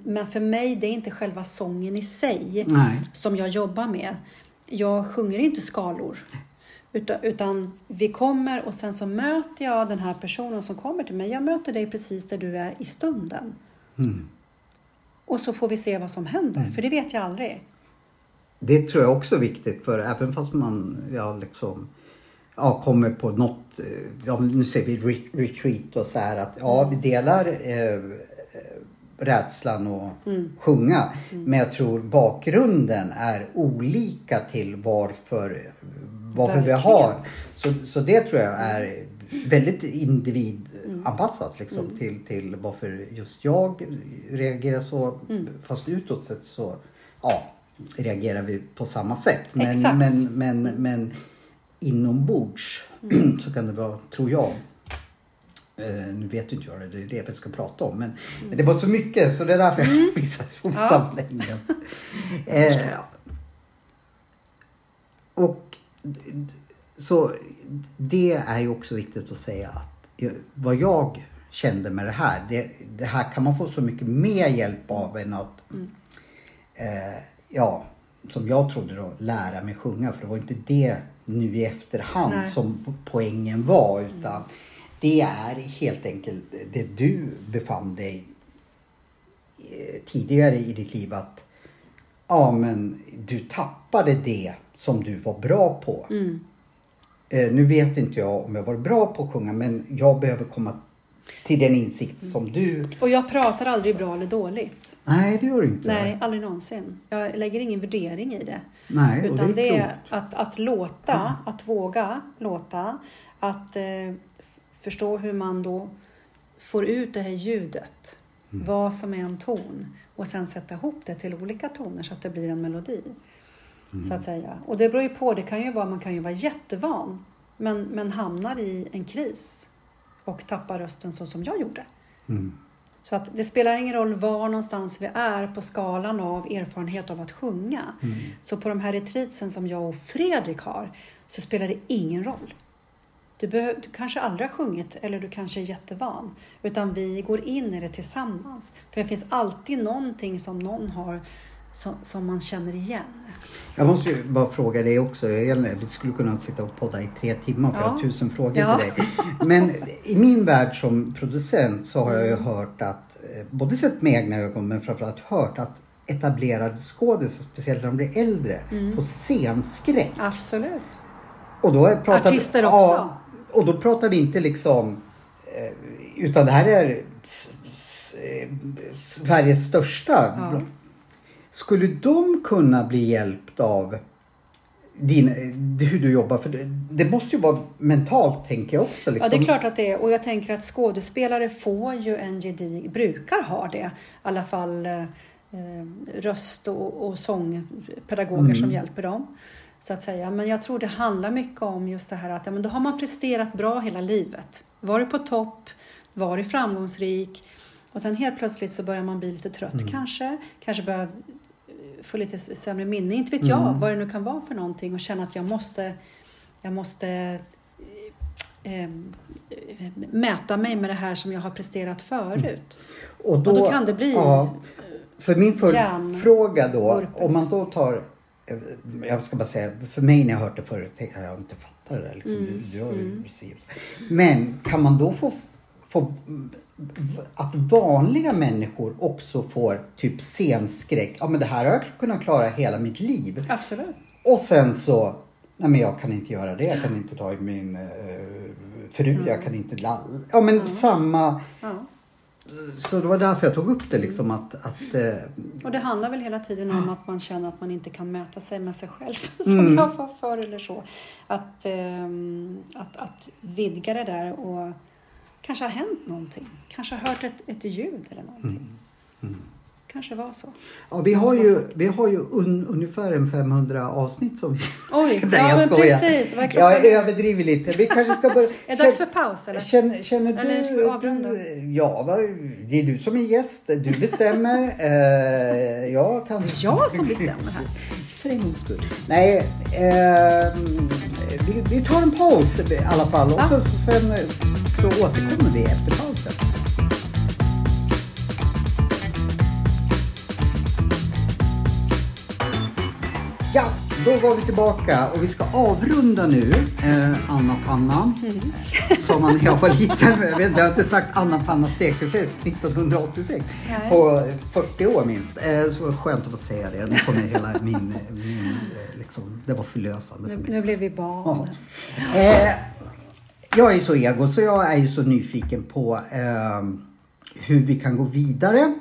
Men för mig, det är inte själva sången i sig Nej. som jag jobbar med. Jag sjunger inte skalor. Utan, utan vi kommer och sen så möter jag den här personen som kommer till mig. Jag möter dig precis där du är i stunden. Mm. Och så får vi se vad som händer, för det vet jag aldrig. Det tror jag också är viktigt för även fast man ja, liksom, ja, kommer på något, eh, ja, nu säger vi re- retreat och så här att ja vi delar eh, eh, rädslan och sjunga. Men jag tror bakgrunden är olika till varför, varför vi har. Så, så det tror jag är väldigt individanpassat liksom, till, till varför just jag reagerar så. Fast utåt sett så ja, reagerar vi på samma sätt. Men, Exakt. men, men, men inombords *clears throat* så kan det vara, tror jag, Eh, nu vet inte jag det, det är det vi ska prata om. Men, men det var så mycket så det är därför jag *laughs* visade ordsamlingen. eh, och d- d- så det är ju också viktigt att säga att eh, vad jag kände med det här, det, det här kan man få så mycket mer hjälp av än att eh, ja, som jag trodde då, lära mig sjunga. För det var inte det nu i efterhand Nej. som poängen var. Utan det är helt enkelt det du befann dig eh, tidigare i ditt liv. Att ja, men du tappade det som du var bra på. Mm. Eh, nu vet inte jag om jag var bra på att sjunga men jag behöver komma till den insikt som du... Och jag pratar aldrig bra eller dåligt. Nej, det gör du inte. Nej, aldrig någonsin. Jag lägger ingen värdering i det. Nej, och Utan det det är är klokt. att, att låta, att våga låta, att eh, förstå hur man då får ut det här ljudet, Mm. vad som är en ton och sen sätta ihop det till olika toner så att det blir en melodi. Mm. Så att säga. Och det beror ju på, det kan ju vara, man kan ju vara jättevan men, men hamnar i en kris och tappar rösten så som jag gjorde. Mm. Så att det spelar ingen roll var någonstans vi är på skalan av erfarenhet av att sjunga. Mm. Så på de här retreatsen som jag och Fredrik har så spelar det ingen roll. Du, du kanske aldrig har sjungit eller du kanske är jättevan. Utan vi går in i det tillsammans. För det finns alltid någonting som någon har som, som man känner igen. Jag måste ju bara fråga dig också. Vi skulle kunna sitta och podda i tre timmar för jag har tusen frågor Ja. till dig. Men i min värld som producent så har jag ju hört att, eh, både sett med egna ögon men framförallt hört att etablerade skådisar, speciellt när de blir äldre, Mm. får scenskräck. Absolut. Och då pratar Artister vi, också. Ja, och då pratar vi inte liksom... eh, Utan det här är eh, Sveriges största. Ja. Skulle de kunna bli hjälpt av din, hur du jobbar? För det, det måste ju vara mentalt tänker jag också. Liksom. Ja, det är klart att det är. Och jag tänker att skådespelare får ju en gedig, brukar ha det, i alla fall eh, eh, röst och, och sångpedagoger som hjälper dem. Så att säga. Men jag tror det handlar mycket om just det här att ja, men då har man presterat bra hela livet. Varit på topp, varit framgångsrik och sen helt plötsligt så börjar man bli lite trött kanske. Kanske börjar eh, få lite sämre minne, inte vet jag vad det nu kan vara för någonting och känna att jag måste, jag måste eh, eh, mäta mig med det här som jag har presterat förut. Och Och då kan det bli Ja, för min följdfråga då, om man då tar eh, jag ska bara säga, för mig när jag hört det förut, jag har inte fattat det. Liksom. Mm. Du, du har ju precis. Men kan man då få, få att vanliga människor också får typ scenskräck. Ja men det här har jag kunnat klara hela mitt liv. Absolut. Och sen så, nej men jag kan inte göra det. Jag kan inte ta i min eh, fru, jag kan inte lalla. Ja men samma. Ja. Så det var därför jag tog upp det liksom att, att eh, Och det handlar väl hela tiden om att man känner att man inte kan mäta sig med sig själv *laughs* som jag var förr eller så. Att, ehm, att, att vidga det där och kanske har hänt någonting. Kanske har hört ett, ett ljud eller någonting. Kanske var så. Ja, vi har ju, sagt. vi har ju un, ungefär en 500 avsnitt som vi... Oj, *laughs* ja, jag men skojar. precis. Jag överdriver lite. Vi kanske ska börja... *laughs* Är det dags för paus eller? Känner, känner du... Eller ska vi avrunda? Ja, va, det är du som är gäst. Du bestämmer. *laughs* eh, jag kan... Jag som bestämmer här. För en gångs skull. Nej, eh, vi, vi tar en paus i alla fall. Och Ja. så, så, sen så återkommer vi efter pausen. Ja, då var vi tillbaka och vi ska avrunda nu. Eh, Anna Panna, som man när jag var *laughs* liten. Jag, vet, jag har inte sagt Anna Panna stekefläsk 1986 Nej. på 40 år minst. Eh, så var det skönt att få säga det. Nu kommer hela min, min eh, liksom, det var förlösande för Nu, mig. nu blev vi barn. Ja. Eh, jag är så ego så jag är ju så nyfiken på eh, hur vi kan gå vidare.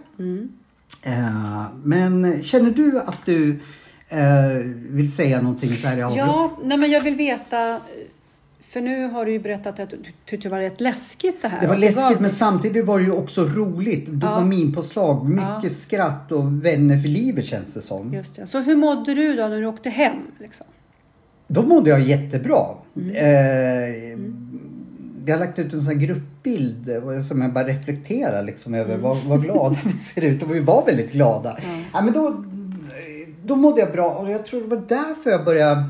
Eh, men känner du att du eh, vill säga någonting så här i avrund- Ja, nej men jag vill veta. För nu har du ju berättat att du tyckte det var rätt läskigt det här. Det var läskigt gav men dig- samtidigt var det ju också roligt. Dopaminpåslag, mycket skratt och vänner för livet känns det som. Just det. Så hur mådde du då när du åkte hem? Liksom? Då mådde jag jättebra. Mm. Eh, jag har lagt ut en sån här gruppbild eh, som jag bara reflekterar liksom över Mm. vad, vad glada vi ser ut och vi var väldigt glada. Ja. men då, då mådde jag bra och jag tror det var därför jag började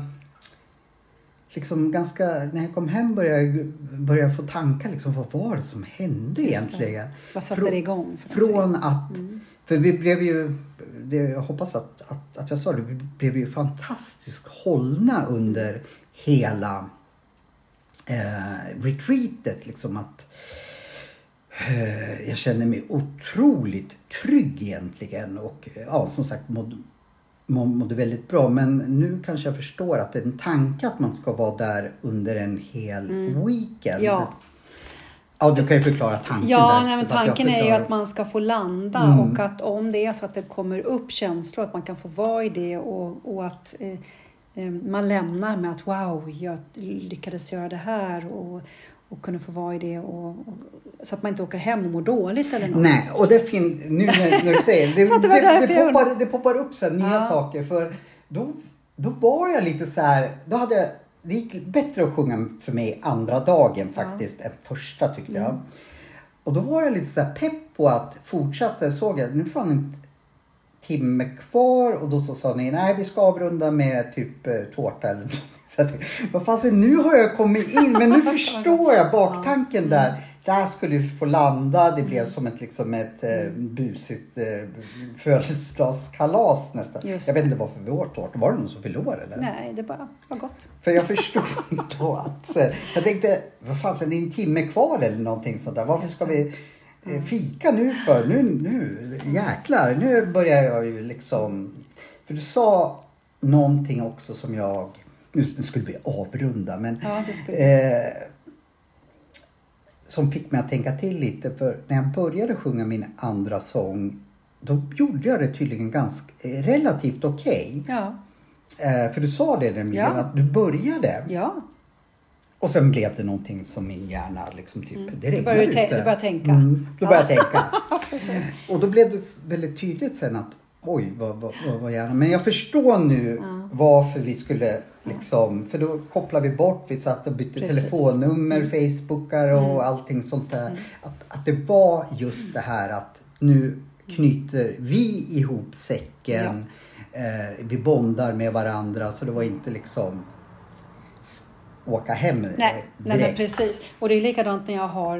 Liksom ganska, när jag kom hem började jag började jag få tankar liksom, vad var det som hände Just det. egentligen? Vad satte Frå- det igång? Från att, för vi blev ju, det, jag hoppas att, att, att jag sa det, vi blev ju fantastiskt hållna under hela eh, retreatet. Liksom att eh, jag känner mig otroligt trygg egentligen och ja, som sagt mådde, må- mådde väldigt bra. Men nu kanske jag förstår att det är en tanke att man ska vara där under en hel weekend. Ja. Ja, du kan ju förklara tanken Ja, där. nej, men tanken är ju att man ska få landa Mm. och att om det är så att det kommer upp känslor, att man kan få vara i det och, och att eh, eh, man lämnar med att wow, jag lyckades göra det här och, och kunna få vara i det och, och, så att man inte åker hem och mår dåligt eller något. Nej, och det finns, nu när, när du säger det, *laughs* det det, det, poppar, det poppar upp så nya Ja. saker. För då, då var jag lite så här, då hade jag, det gick bättre att sjunga för mig andra dagen faktiskt än första tyckte Mm. jag. Och då var jag lite så här pepp på att fortsätta, såg jag, nu fan timme kvar och då så sa ni nej vi ska avrunda med typ eh, tårta eller någonting. *laughs* Så jag tänkte, vad fasen nu har jag kommit in men nu förstår jag baktanken där. Där skulle vi få landa, det blev som ett, liksom ett eh, busigt eh, födelsedagskalas nästan. Just Jag vet inte varför vi åt tårta, var det någon som förlorade eller? Nej, det bara var gott. För jag förstod då *laughs* att, jag tänkte, vad fan, så är det en timme kvar eller någonting sånt där. Varför ska vi fika nu för? Nu, nu, jäklar, nu börjar jag ju liksom. För du sa någonting också som jag, nu, nu skulle vi avrunda men. Ja, Eh, som fick mig att tänka till lite för när jag började sjunga min andra sång då gjorde jag det tydligen ganska, eh, relativt okej. Ja, Eh, för du sa det nämligen Ja. att du började ja. Och sen blev det någonting som min hjärna liksom typ, det Mm. Du regnar ute. du började tänka. Mm, då började jag tänka. *laughs* Och då blev det väldigt tydligt sen att Oj, vad, vad, vad, vad gärna. Men jag förstår nu varför vi skulle liksom, för då kopplar vi bort, vi satt och bytte Precis. telefonnummer, Facebookar och allting sånt där. Att, att det var just det här att nu knyter vi ihop säcken, eh, vi bondar med varandra så det var inte liksom åka hem Nej, eh, nej men direkt. precis. Och det är likadant när jag har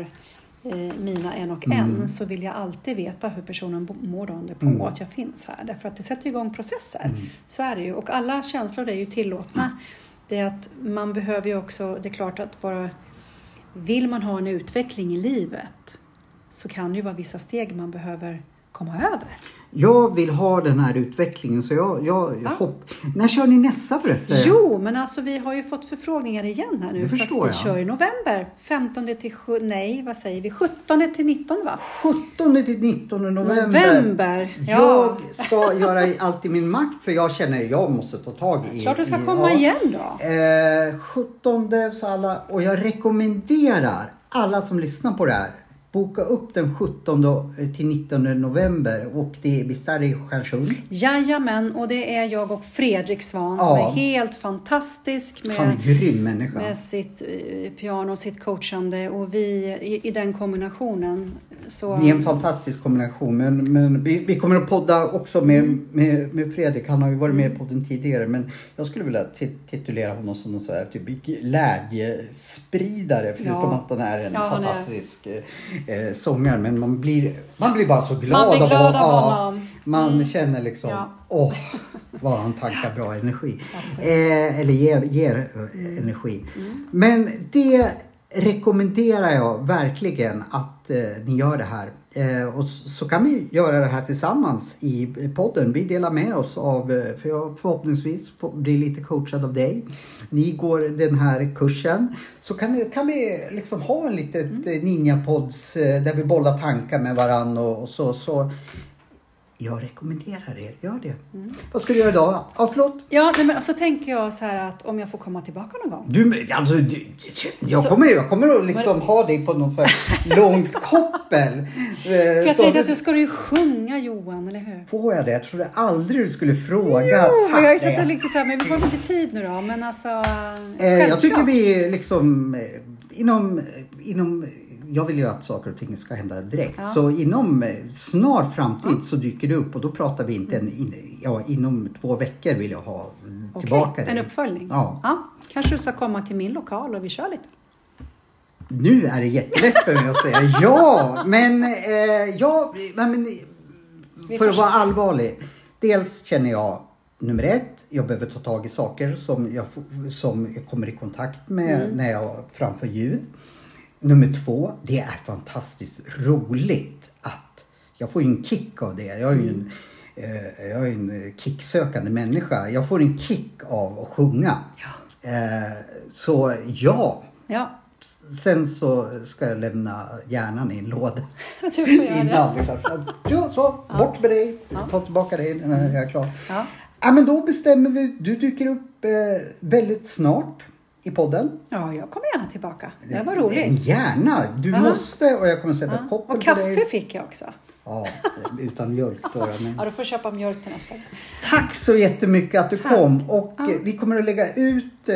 eh, mina en och Mm. en så vill jag alltid veta hur personen mår under på Mm. att jag finns här. Därför att det sätter igång processer. Så är det ju. Och alla känslor är ju tillåtna. Det är att man behöver ju också, det är klart att vara, vill man ha en utveckling i livet så kan det ju vara vissa steg man behöver komma över. Jag vill ha den här utvecklingen så jag, jag, jag Ja. hopp... När kör ni nästa förresten? Jo, men alltså vi har ju fått förfrågningar igen här nu. Det så att förstår vi jag. kör i november. 15 till 7, nej vad säger vi? 17 till 19 va? 17 till 19 november. November, ja. Jag ska göra allt i min makt för jag känner att jag måste ta tag i... Klart du ska i, komma ja. igen då. Eh, 17 så alla, och jag rekommenderar alla som lyssnar på det här. Boka upp den 17 till 19 november och det är, det i Stjärnsund? Jajamän, och det är jag och Fredrik Svan Ja. som är helt fantastisk Han med, en grym människa. med sitt eh, piano och sitt coachande och vi i, i den kombinationen så... Det är en fantastisk kombination. Men, men vi, vi kommer att podda också med, Mm. med, med Fredrik. Han har ju varit med på podden tidigare. Men jag skulle vilja ti- titulera honom som någon så här, typ glädjespridare. Förutom Ja. att han är en Ja, han är- fantastisk eh, sångare. Men man blir, man blir bara så glad, Man blir glad av ja, honom. Man känner liksom, Ja. åh, vad han tankar bra energi. Eh, eller ger, ger eh, energi. Men det rekommenderar jag verkligen att eh, ni gör det här. Eh, och så kan vi göra det här tillsammans i podden. Vi delar med oss av, eh, för jag förhoppningsvis får bli lite coachad av dig. Ni går den här kursen. Så kan, kan vi liksom ha en litet mm. ninja-pods eh, där vi bollar tankar med varandra och, och så. så jag rekommenderar er, gör det. Vad ska du göra idag? Ja, förlåt? Ja, nej, men så tänker jag så här att om jag får komma tillbaka någon gång. Du, alltså, du, jag, Så- kommer, jag kommer att liksom ha dig på någon sån här långt *laughs* koppel. Eh, För jag så- tänkte att du ska ju sjunga Johan, eller hur? Får jag det? Jag trodde aldrig du skulle fråga. Jo, Tack. jag har ju suttit lite så här, men vi har inte tid nu då. Men alltså, Eh, jag tycker vi liksom eh, inom, inom jag vill ju att saker och ting ska hända direkt. Ja. Så inom eh, snar framtid så dyker det upp och då pratar vi inte en, in, ja, inom två veckor vill jag ha tillbaka en dig. uppföljning. Ja. Kanske du ska komma till min lokal och vi kör lite. Nu är det jättelätt för mig att säga *laughs* ja, men eh, ja, men för att vara allvarlig. Dels känner jag nummer ett, jag behöver ta tag i saker som jag, som jag kommer i kontakt med Mm. när jag framför ljud. Nummer två, det är fantastiskt roligt att jag får ju en kick av det. Jag är ju en, eh, jag är en kicksökande människa. Jag får en kick av att sjunga. Eh, så ja, Ja, Sen så ska jag lämna hjärnan i en låda du får göra *laughs* innan. Ja, så, bort med dig. Ta tillbaka dig när jag är klar. Ja. Ja, men då bestämmer vi. Du dyker upp eh, väldigt snart i podden. ja, jag kommer gärna tillbaka. Det var roligt. Gärna. Du Ja. måste och jag kommer sätta Ja. koppel Och på kaffe dig. fick jag också. Ja, utan mjölk då. Men... Ja, du får köpa mjölk till nästa gång. Tack så jättemycket att du Tack. kom. Och Ja. eh, vi kommer att lägga ut, eh,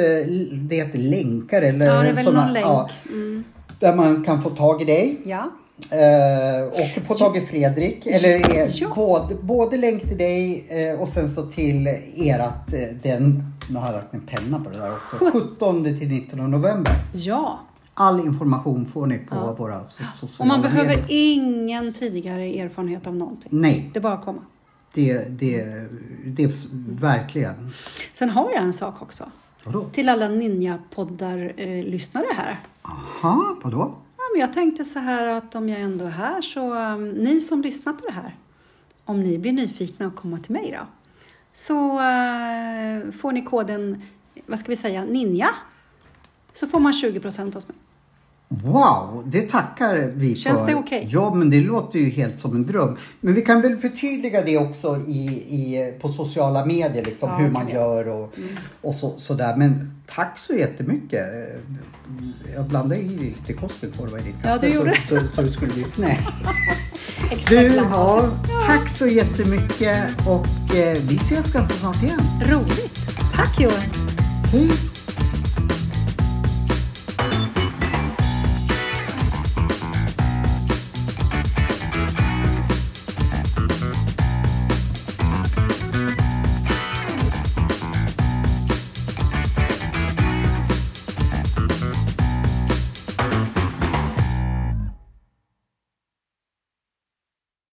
det heter länkar eller Ja, det är väl såna- någon länk. ja, Mm. där man kan få tag i dig. Ja, Eh, och få tag i Fredrik. Eller Ja. både, både länk till dig och sen så till erat, den, nu har jag lagt en penna på det där också, 17 till 19 november. ja. All information får ni på Ja. våra so- sociala Och man behöver medier. ingen tidigare erfarenhet av någonting. Nej, Det är bara att komma. det, det, det är verkligen. Sen har jag en sak också. Vadå? Till alla Ninja-poddar-lyssnare här. Aha, vadå? Ja, men jag tänkte så här att om jag ändå är här så um, ni som lyssnar på det här, om ni blir nyfikna och komma till mig då, så eh, får ni koden, vad ska vi säga, NINJA. Så får man 20% av mig. Wow, det tackar vi Känns för. det okej? Ja, men det låter ju helt som en dröm. Men vi kan väl förtydliga det också i, i, på sociala medier, liksom, Ja, hur man gör och, och så, sådär. Men tack så jättemycket. Jag blandade i lite kosmettorva i ditt Ja, kaffe du gjorde så, så, så det skulle bli *laughs* extra Du, ja, tack så jättemycket och eh, vi ses ganska snart igen. Roligt. Tack Johan. Hej!